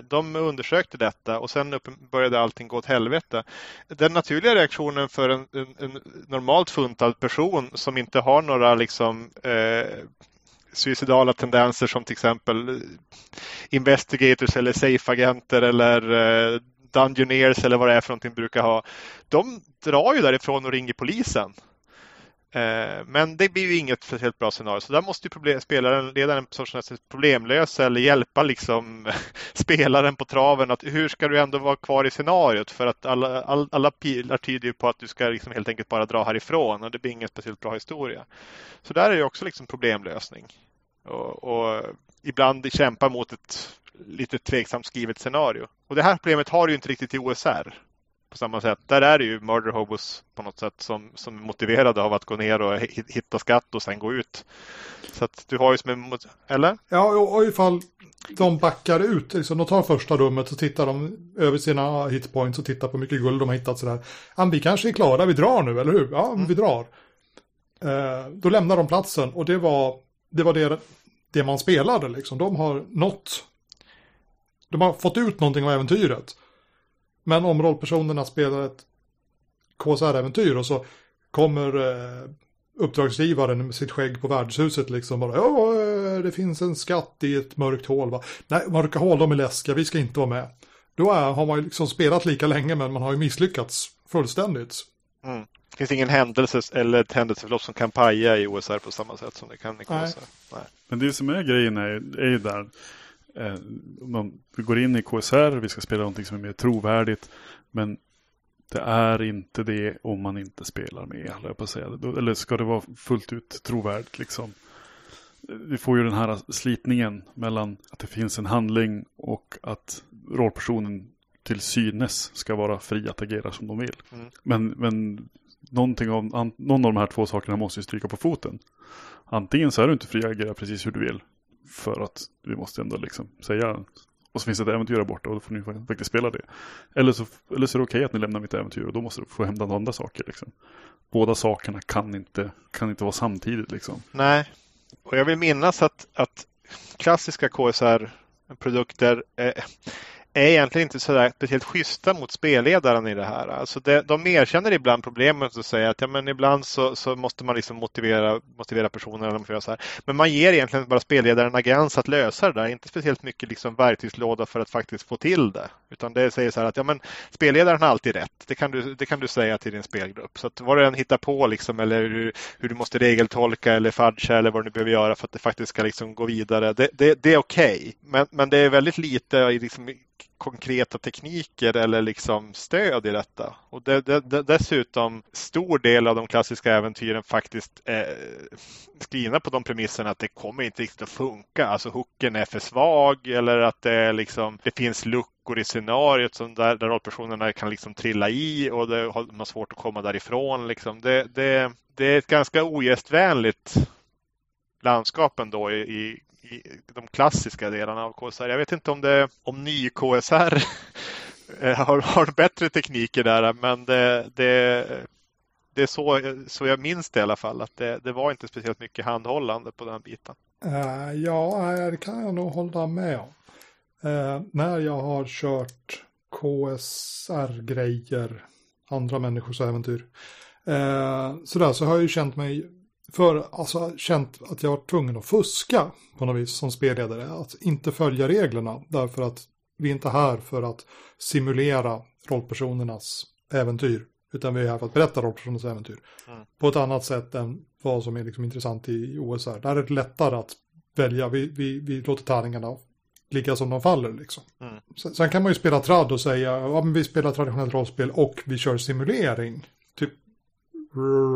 De undersökte detta och sen började allting gå åt helvete. Den naturliga reaktionen för en, en, en normalt funtad person som inte har några liksom eh, suicidala tendenser som till exempel eh, investigators eller safe-agenter eller eh, dungeoneers eller vad det är för någonting brukar ha. De drar ju därifrån och ringer polisen. Eh, men det blir ju inget speciellt bra scenario så där måste ju problem, spelaren, ledaren sorts problemlösa eller hjälpa liksom spelaren på traven. Att hur ska du ändå vara kvar i scenariot? För att alla, alla, alla pilar tyder ju på att du ska liksom helt enkelt bara dra härifrån och det blir ingen speciellt bra historia. Så där är det också liksom problemlösning. Och, och ibland kämpa mot ett lite tveksamt skrivet scenario. Och det här problemet har du inte riktigt i OSR på samma sätt. Där är det ju murder hobos på något sätt som, som är motiverade av att gå ner och hitta skatt och sen gå ut. Så att du har ju som en... Eller? Ja, och ifall de backar ut, liksom, de tar första rummet och tittar de över sina hitpoints och tittar på hur mycket guld de har hittat sådär. Ja, vi kanske är klara, vi drar nu, eller hur? Ja, mm. vi drar. Eh, då lämnar de platsen och det var det, var det, det man spelade liksom. De har nått, de har fått ut någonting av äventyret. Men om rollpersonerna spelar ett KSR-äventyr och så kommer eh, uppdragsgivaren med sitt skägg på värdshuset liksom bara ja, eh, det finns en skatt i ett mörkt hål va. Nej, mörka hål de är läskiga, vi ska inte vara med. Då är, har man ju liksom spelat lika länge men man har ju misslyckats fullständigt. Mm. Det finns ingen händelse eller ett händelseförlopp som kan paja i OSR på samma sätt som det kan i KSR. Nej. Nej. Men det som är grejen är, är ju där eh, man, vi går in i KSR, vi ska spela någonting som är mer trovärdigt. Men det är inte det om man inte spelar med, jag på att säga. Eller ska det vara fullt ut trovärdigt liksom. Vi får ju den här slitningen mellan att det finns en handling och att rollpersonen till synes ska vara fri att agera som de vill. Mm. Men, men någonting av, någon av de här två sakerna måste ju stryka på foten. Antingen så är du inte fri att agera precis hur du vill. För att vi måste ändå liksom säga och så finns det ett äventyr där borta och då får ni faktiskt spela det. Eller så, eller så är det okej okay att ni lämnar mitt äventyr och då måste du få hämta andra saker. Liksom. Båda sakerna kan inte, kan inte vara samtidigt. Liksom. Nej, och jag vill minnas att, att klassiska KSR-produkter eh, är egentligen inte sådär speciellt schyssta mot spelledaren i det här. Alltså det, de erkänner ibland problemet och säger att ja, men ibland så, så måste man liksom motivera, motivera personer. Eller så här. Men man ger egentligen bara spelledaren agens att lösa det där. Inte speciellt mycket liksom verktygslåda för att faktiskt få till det. Utan det säger så här att ja, men spelledaren har alltid rätt. Det kan du, det kan du säga till din spelgrupp. Så att vad du än hittar på liksom, eller hur, hur du måste regeltolka eller fudga eller vad du behöver göra för att det faktiskt ska liksom gå vidare. Det, det, det är okej. Okay. Men, men det är väldigt lite liksom, konkreta tekniker eller liksom stöd i detta. Och det, det, dessutom stor del av de klassiska äventyren faktiskt är skrivna på de premisserna att det kommer inte riktigt att funka. Alltså hooken är för svag eller att det, liksom, det finns luckor i scenariot som där, där rollpersonerna kan liksom trilla i och det har svårt att komma därifrån. Liksom. Det, det, det är ett ganska ogästvänligt landskap ändå i, i i de klassiska delarna av KSR. Jag vet inte om, det, om ny KSR eh, har, har bättre tekniker där, men det, det, det är så, så jag minns det i alla fall. Att det, det var inte speciellt mycket handhållande på den biten. Uh, ja, eh, det kan jag nog hålla med om. Uh, när jag har kört KSR-grejer, andra människors äventyr, uh, sådär, så har jag ju känt mig för alltså känt att jag var tvungen att fuska på något vis som spelledare. Att inte följa reglerna därför att vi är inte här för att simulera rollpersonernas äventyr. Utan vi är här för att berätta rollpersonernas äventyr. Mm. På ett annat sätt än vad som är liksom intressant i OSR. Där är det lättare att välja. Vi, vi, vi låter tärningarna ligga som de faller liksom. Mm. Sen, sen, kan man ju spela tradd och säga ja men vi spelar traditionellt rollspel och vi kör simulering. Typ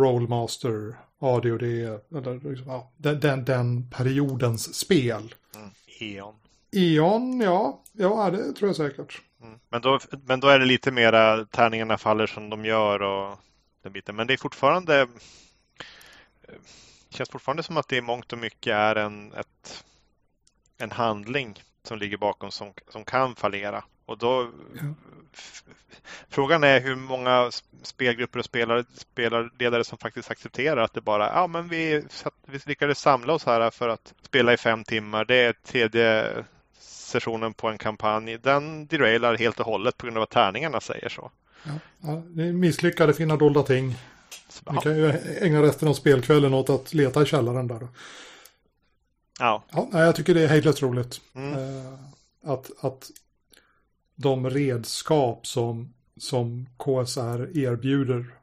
Rollmaster ADHD, eller liksom, ja, den, den, den periodens spel. Mm. Eon. Eon, ja. Ja, det tror jag säkert. Mm. Men, då, men då är det lite mera tärningarna faller som de gör och den biten. Men det är fortfarande det känns fortfarande som att det i mångt och mycket är en, ett, en handling som ligger bakom som, som kan fallera. Och då, ja. Frågan är hur många spelgrupper och spelare, spelarledare som faktiskt accepterar att det bara ja men vi, vi lyckades samla oss här för att spela i fem timmar. Det är tredje sessionen på en kampanj. Den derailar helt och hållet på grund av att tärningarna säger så. Ja, ja, det misslyckade finna dolda ting. Vi kan ju ägna resten av spelkvällen åt att leta i källaren där. Ja. ja jag tycker det är hejdlöst roligt. Mm. Eh, att, att de redskap som, som KSR erbjuder,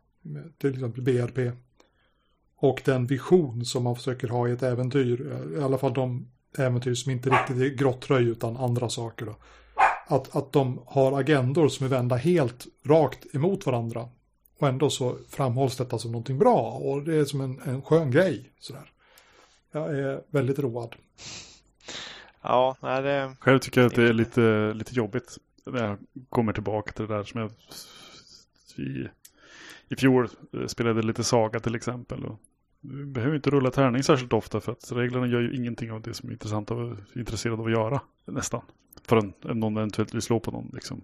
till exempel BRP, och den vision som man försöker ha i ett äventyr, i alla fall de äventyr som inte riktigt är grottröj utan andra saker. Då. Att, att de har agendor som är vända helt rakt emot varandra. Och ändå så framhålls detta som någonting bra och det är som en, en skön grej. Sådär. Jag är väldigt road. Ja, nej, det... Själv tycker jag att det är lite, lite jobbigt jag kommer tillbaka till det där som jag i, i fjol eh, spelade lite Saga till exempel. Och du behöver inte rulla tärning särskilt ofta för att reglerna gör ju ingenting av det som är intressant och intresserad av att göra nästan. Förrän någon eventuellt vill slå på någon liksom.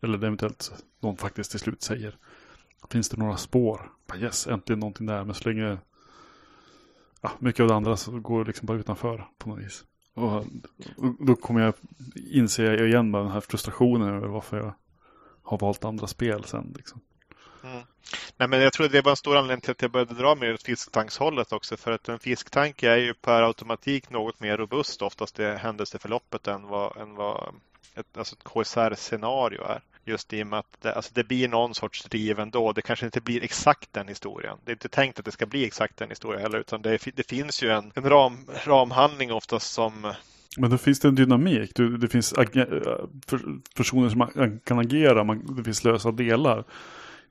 Eller eventuellt någon faktiskt till slut säger Finns det några spår? Yes, äntligen någonting där. Men så länge ja, mycket av det andra så går liksom bara utanför på något vis. Och då kommer jag inse igen den här frustrationen över varför jag har valt andra spel sen. Liksom. Mm. Nej, men jag tror det var en stor anledning till att jag började dra mer åt fisktankshållet också. För att en fisktank är ju per automatik något mer robust oftast i händelseförloppet än vad, än vad ett, alltså ett KSR-scenario är. Just i och med att det, alltså det blir någon sorts driv ändå. Det kanske inte blir exakt den historien. Det är inte tänkt att det ska bli exakt den historien heller. Utan det, det finns ju en, en ram, ramhandling oftast som men då finns det en dynamik. Det, finns eh, personer som kan agera. Man, det finns lösa delar.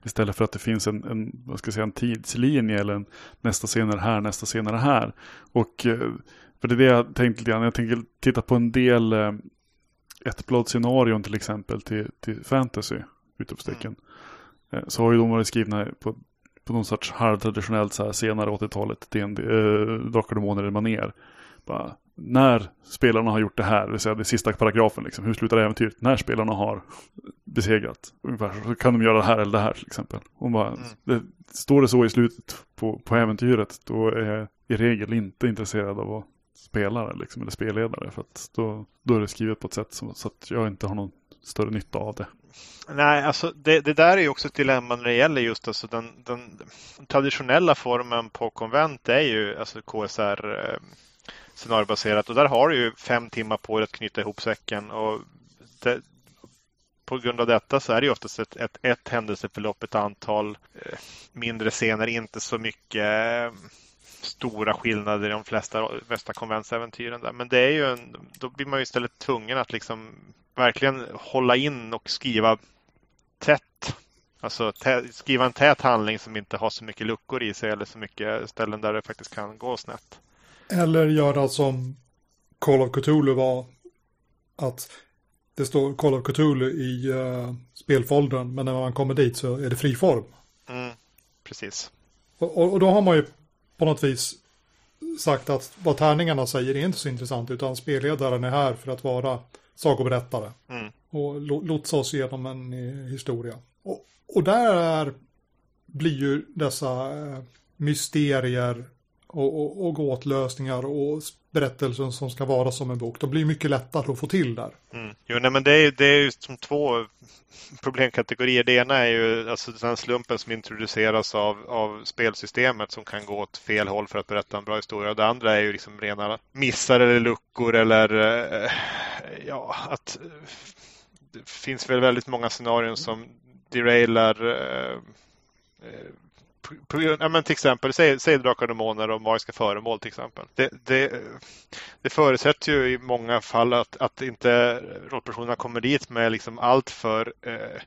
Istället för att det finns en, en, vad ska jag säga, en tidslinje eller en nästa scen är här, nästa scen är här. Och eh, för det är det jag tänkte lite grann. Jag tänker titta på en del eh, eh, ett till exempel till, till fantasy, utropstecken. Mm. Så har ju de varit skrivna på, på någon sorts halvtraditionellt så här senare 80-talet, DND, äh, Drakar Demoner eller Maner. Bara, när spelarna har gjort det här, det vill säga det sista paragrafen, liksom, hur slutar äventyret? När spelarna har besegrat, ungefär, så kan de göra det här eller det här till exempel. Och bara, mm. det, står det så i slutet på, på äventyret, då är jag i regel inte intresserad av att spelare liksom, eller spelledare. För att då, då är det skrivet på ett sätt som, så att jag inte har någon större nytta av det. Nej, alltså det, det där är ju också ett dilemma när det gäller just alltså den, den, traditionella formen på konvent är ju alltså KSR eh, scenariobaserat och där har du ju fem timmar på dig att knyta ihop säcken och det, på grund av detta så är det ju oftast ett, ett, ett händelseförlopp, ett antal eh, mindre scener, inte så mycket eh, stora skillnader i de flesta, flesta konventsäventyren. Där. Men det är ju en, då blir man ju istället tvungen att liksom verkligen hålla in och skriva tätt. Alltså skriva en tät handling som inte har så mycket luckor i sig eller så mycket ställen där det faktiskt kan gå snett. Eller göra som Call of Cthulhu var. Att det står Call of Cthulhu i uh, spelfoldern men när man kommer dit så är det fri form. Mm, precis. Och, och, då har man ju på något vis sagt att vad tärningarna säger är inte så intressant utan spelledaren är här för att vara sagoberättare mm. och lotsa oss igenom en eh, historia. Och, och där är, blir ju dessa eh, mysterier och, och, och gåtlösningar och berättelsen som ska vara som en bok. De blir mycket lättare att få till där. Mm. Jo, nej, men det är, det är ju som två problemkategorier. Det ena är ju alltså den slumpen som introduceras av, av spelsystemet som kan gå åt fel håll för att berätta en bra historia. Det andra är ju liksom rena missar eller luckor eller eh, ja, att det finns väl väldigt många scenarion som derailar eh, eh eh ja, men till exempel, säg, säg Drakar och Demoner och magiska föremål till exempel. Det, det, det förutsätter ju i många fall att, att inte rollpersonerna kommer dit med liksom allt för eh,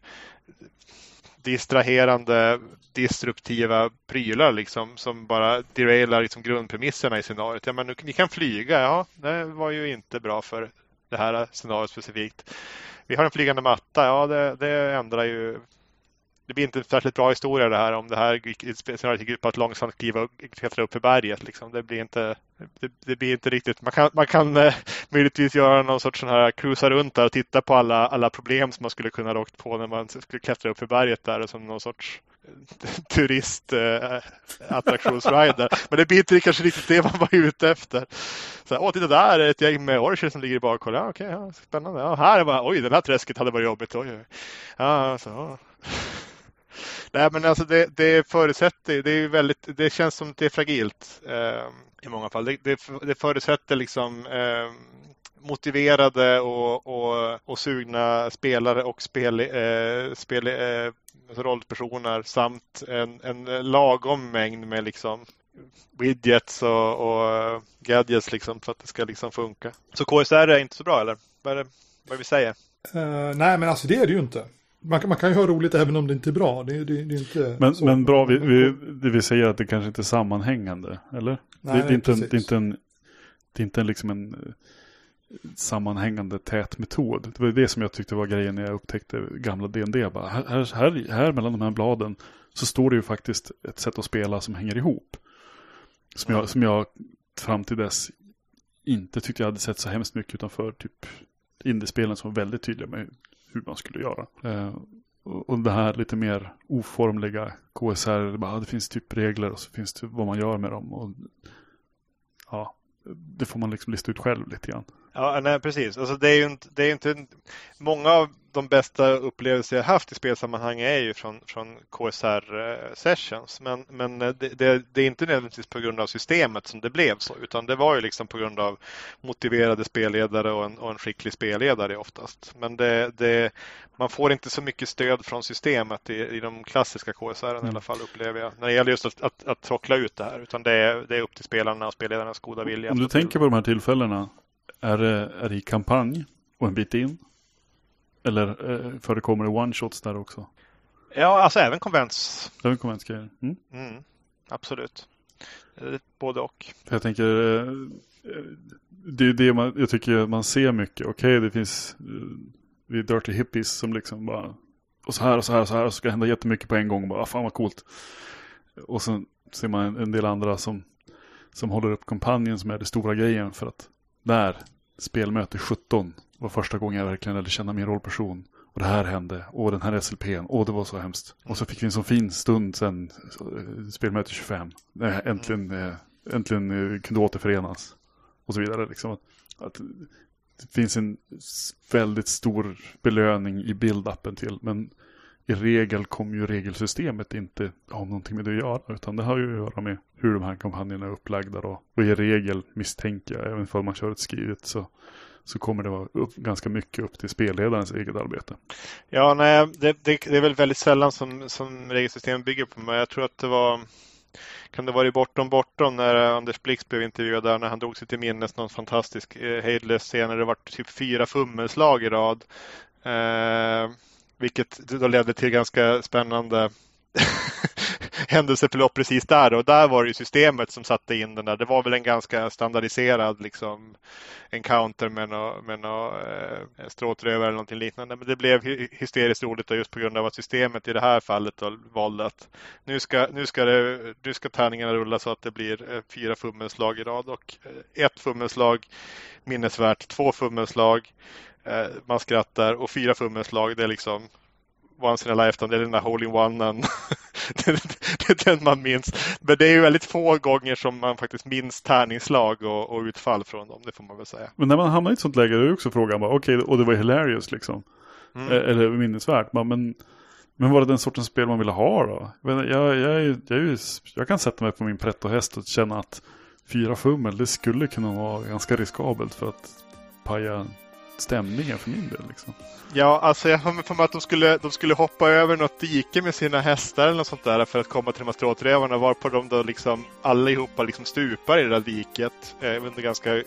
distraherande, disruptiva prylar liksom, som bara derailar liksom grundpremisserna i scenariot. Ja, men ni kan flyga, ja, det var ju inte bra för det här scenariot specifikt. Vi har en flygande matta, ja det, det ändrar ju det blir inte en särskilt bra historia det här om det här scenariot gick ut på att långsamt kliva upp, klättra upp för berget. Liksom. Det, blir inte, det, det, blir inte riktigt. Man kan, man kan eh, möjligtvis göra någon sorts sån här cruisa runt där och titta på alla, alla problem som man skulle kunna råkat på när man skulle klättra upp för berget där som någon sorts turistattraktionsrider. Eh, eh Men det blir inte kanske riktigt det man var ute efter. Så, Åh, titta där är ett gäng med orcher som ligger i bakhåll. Ja, okej, ja, spännande. Ja, här är bara, oj, det här träsket hade varit jobbigt. Oj, oj. Ja, så, Nej, men alltså det, det förutsätter, det är väldigt, det känns som det är fragilt eh, i många fall. Det, det, det förutsätter liksom eh, motiverade och, och, och sugna spelare och spel, eh, spel, eh, rollpersoner samt en, en lagom mängd med liksom widgets och, och gadgets liksom för att det ska liksom funka. Så KSR är inte så bra eller? Vad är det, vad är vi säger? Uh, nej, men alltså det är det ju inte. Man, man, kan ju ha roligt även om det inte är bra. Det, det, det är inte men, men bra, vi, vi, det vill säga att det kanske inte är sammanhängande, eller? Nej, det, det, är inte en, det är inte en, det är inte liksom en sammanhängande tät metod. Det var det som jag tyckte var grejen när jag upptäckte gamla DND. Bara, här, här, här mellan de här bladen så står det ju faktiskt ett sätt att spela som hänger ihop. Som jag, som jag fram till dess inte tyckte jag hade sett så hemskt mycket utanför typ indiespelen som var väldigt tydliga med hur man skulle göra. Eh, och det här lite mer oformliga KSR, det, bara, det finns typ regler och så finns det vad man gör med dem. Och, ja, det får man liksom lista ut själv lite grann. Ja, nej, precis. Alltså, det är ju inte, det är inte, många av de bästa upplevelser jag haft i spelsammanhang är ju från, från KSR eh, sessions. Men, men eh, det, det, det, är inte nödvändigtvis på grund av systemet som det blev så, utan det var ju liksom på grund av motiverade spelledare och en, och en skicklig spelledare oftast. Men det, man får inte så mycket stöd från systemet i, i de klassiska KSR mm. i alla fall upplever jag. När det gäller just att, att, att trockla ut det här, utan det är, det är upp till spelarna och spelledarnas goda vilja. Om du tänker på de här tillfällena, är det, är det i kampanj och en bit in? Eller eh, förekommer det one-shots där också? Ja, alltså även konvents. Även konventsgrejer? Mm. Mm, absolut. Både och. Jag tänker, eh, det är det man, jag tycker man ser mycket. Okej, okay, det finns vi är dirty hippies som liksom bara och så här och så här och så här och så ska hända jättemycket på en gång. Bara, ah, fan vad coolt. Och sen ser man en del andra som, som håller upp kampanjen som är det stora grejen för att där, spelmöte 17 var första gången jag verkligen lärde känna min rollperson. Och det här hände. Och den här SLPn. Och det var så hemskt. Och så fick vi en sån fin stund sen. Eh, spelmöte 25. När äntligen, mm. äntligen eh, kunde återförenas. Och så vidare. Liksom. Att, att det finns en väldigt stor belöning i build-upen till. Men i regel kommer ju regelsystemet inte ha någonting med det att göra. Utan det har ju att göra med hur de här kampanjerna är upplagda. Då. Och i regel misstänker jag, även om man kör ett skrivet så så kommer det vara upp, ganska mycket upp till spelledarens eget arbete. Ja, nej, det, det, det är väl väldigt sällan som, som regelsystemet bygger på, men jag tror att det var kan det vara Bortom Bortom när eh, Anders Blix blev intervjuad där när han drog sig till minnes någon fantastisk eh, hejdlös scen när det var typ fyra fummelslag i rad. Eh, vilket då ledde till ganska spännande händelseförlopp precis där och där var det systemet som satte in den där. Det var väl en ganska standardiserad liksom encounter med någon med nå, eh, stråtrövare eller någonting liknande. Men det blev hysteriskt roligt då, just på grund av att systemet i det här fallet då valde att nu ska, nu ska, det, nu ska tärningarna rulla så att det blir eh, fyra fummelslag i rad och eh, ett fummelslag minnesvärt, två fummelslag eh, man skrattar och fyra fummelslag det är liksom once in a lifetime, det är den där hole-in-onen. det är den man minns. Men det är ju väldigt få gånger som man faktiskt minns tärningslag och, och utfall från dem, det får man väl säga. Men när man hamnar i ett sånt läge, då är också frågan okej, okay, och det var hilarious liksom. Mm. Eh, eller minnesvärt. Men, men var det den sortens spel man ville ha då? Jag, jag, jag, jag, jag kan sätta mig på min pretto-häst och känna att fyra fummel, det skulle kunna vara ganska riskabelt för att paja stämningen för min del. Liksom. Ja, alltså jag har för mig att de skulle, de skulle hoppa över något dike med sina hästar eller något sånt där för att komma till de här stråträvarna varpå de då liksom allihopa liksom stupar i det där diket eh, under ganska eh,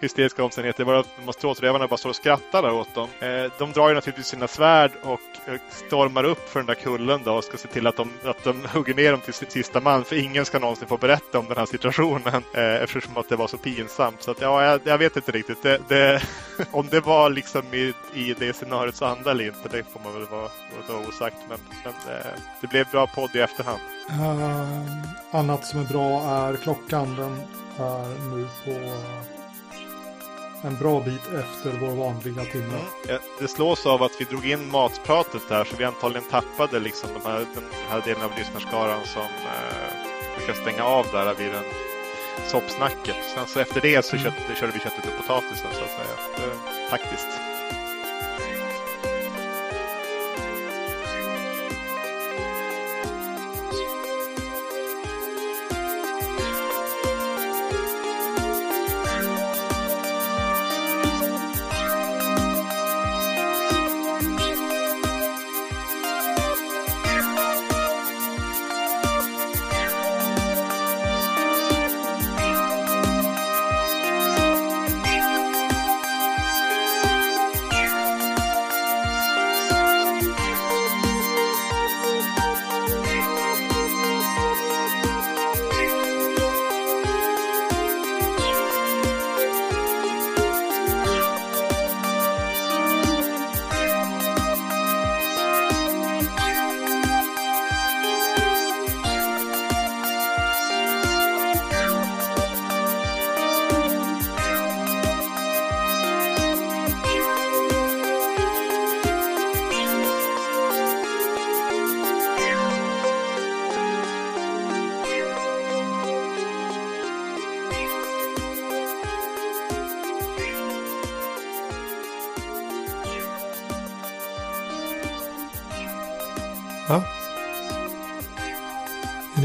hysteriska omständigheter. Bara att Mastodonrävarna bara står och skrattar där åt dem. Eh, de drar ju naturligtvis sina svärd och eh, stormar upp för den där kullen då och ska se till att de, att de hugger ner dem till sista man. För ingen ska någonsin få berätta om den här situationen eh, eftersom att det var så pinsamt. Så att, ja, jag, jag vet inte riktigt. Det, det, om det var liksom i, i det scenariot anda eller inte, det får man väl vara, vara osagt. Men, men eh, det blev bra podd i efterhand. Uh, annat som är bra är klockan. Den är nu på en bra bit efter vår vanliga timme. Mm. Det slås av att vi drog in matpratet där så vi antagligen tappade liksom de här, den här delen av lyssnarskaran som eh, brukar stänga av där vid den soppsnacket. Sen så efter det så mm. kött, körde vi köttet och potatisen så att säga. Det, faktiskt.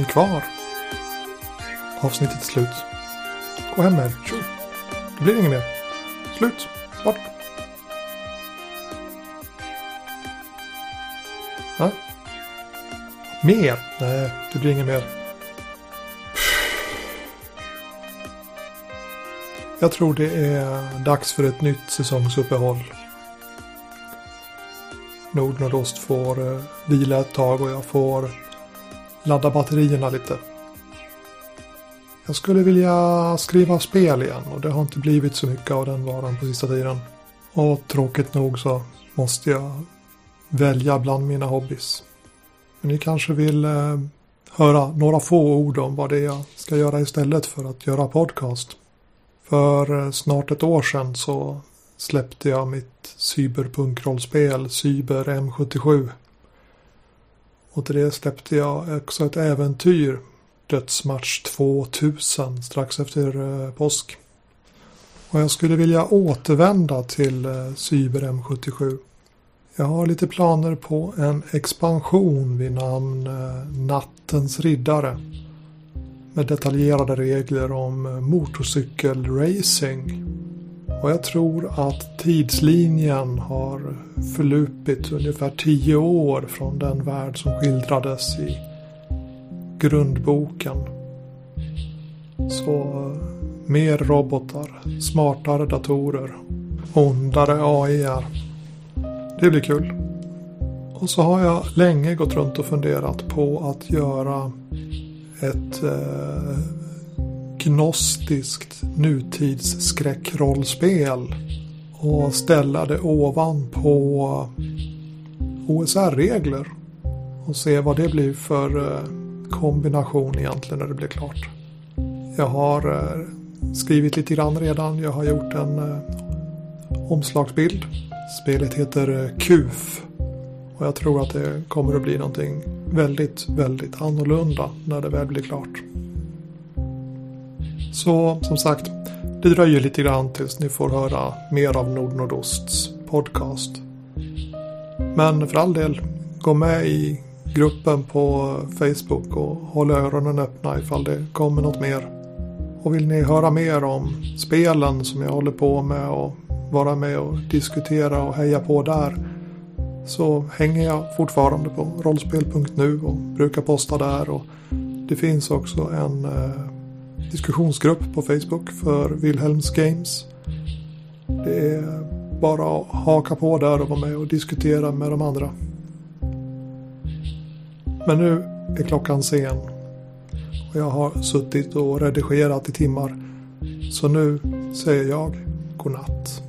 Kvar. Avsnittet är slut. Gå hem med er. Tjo. Det blir inget mer. Slut. Bort. Va? Mer? Nej, det blir inget mer. Jag tror det är dags för ett nytt säsongsuppehåll. Nordnordost får eh, vila ett tag och jag får ladda batterierna lite. Jag skulle vilja skriva spel igen och det har inte blivit så mycket av den varan på sista tiden. Och tråkigt nog så måste jag välja bland mina hobbys. Men ni kanske vill eh, höra några få ord om vad det är jag ska göra istället för att göra podcast. För eh, snart ett år sedan så släppte jag mitt cyberpunkrollspel Cyber M77 och till det släppte jag också ett äventyr, Dödsmatch 2000, strax efter eh, påsk. Och jag skulle vilja återvända till eh, Cyber M77. Jag har lite planer på en expansion vid namn eh, Nattens riddare. Med detaljerade regler om motorcykelracing och jag tror att tidslinjen har förlupit ungefär tio år från den värld som skildrades i grundboken. Så mer robotar, smartare datorer, ondare AI. Det blir kul. Och så har jag länge gått runt och funderat på att göra ett eh, gnostiskt nutidsskräckrollspel och ställa det ovanpå OSR-regler och se vad det blir för eh, kombination egentligen när det blir klart. Jag har eh, skrivit lite grann redan. Jag har gjort en eh, omslagsbild. Spelet heter KUF och jag tror att det kommer att bli någonting väldigt, väldigt annorlunda när det väl blir klart. Så som sagt, det dröjer lite grann tills ni får höra mer av Nordnordosts podcast. Men för all del, gå med i gruppen på Facebook och håll öronen öppna ifall det kommer något mer. Och vill ni höra mer om spelen som jag håller på med och vara med och diskutera och heja på där så hänger jag fortfarande på rollspel.nu och brukar posta där och det finns också en eh, diskussionsgrupp på Facebook för Wilhelms Games. Det är bara att haka på där och vara med och diskutera med de andra. Men nu är klockan sen. Och jag har suttit och redigerat i timmar. Så nu säger jag godnatt.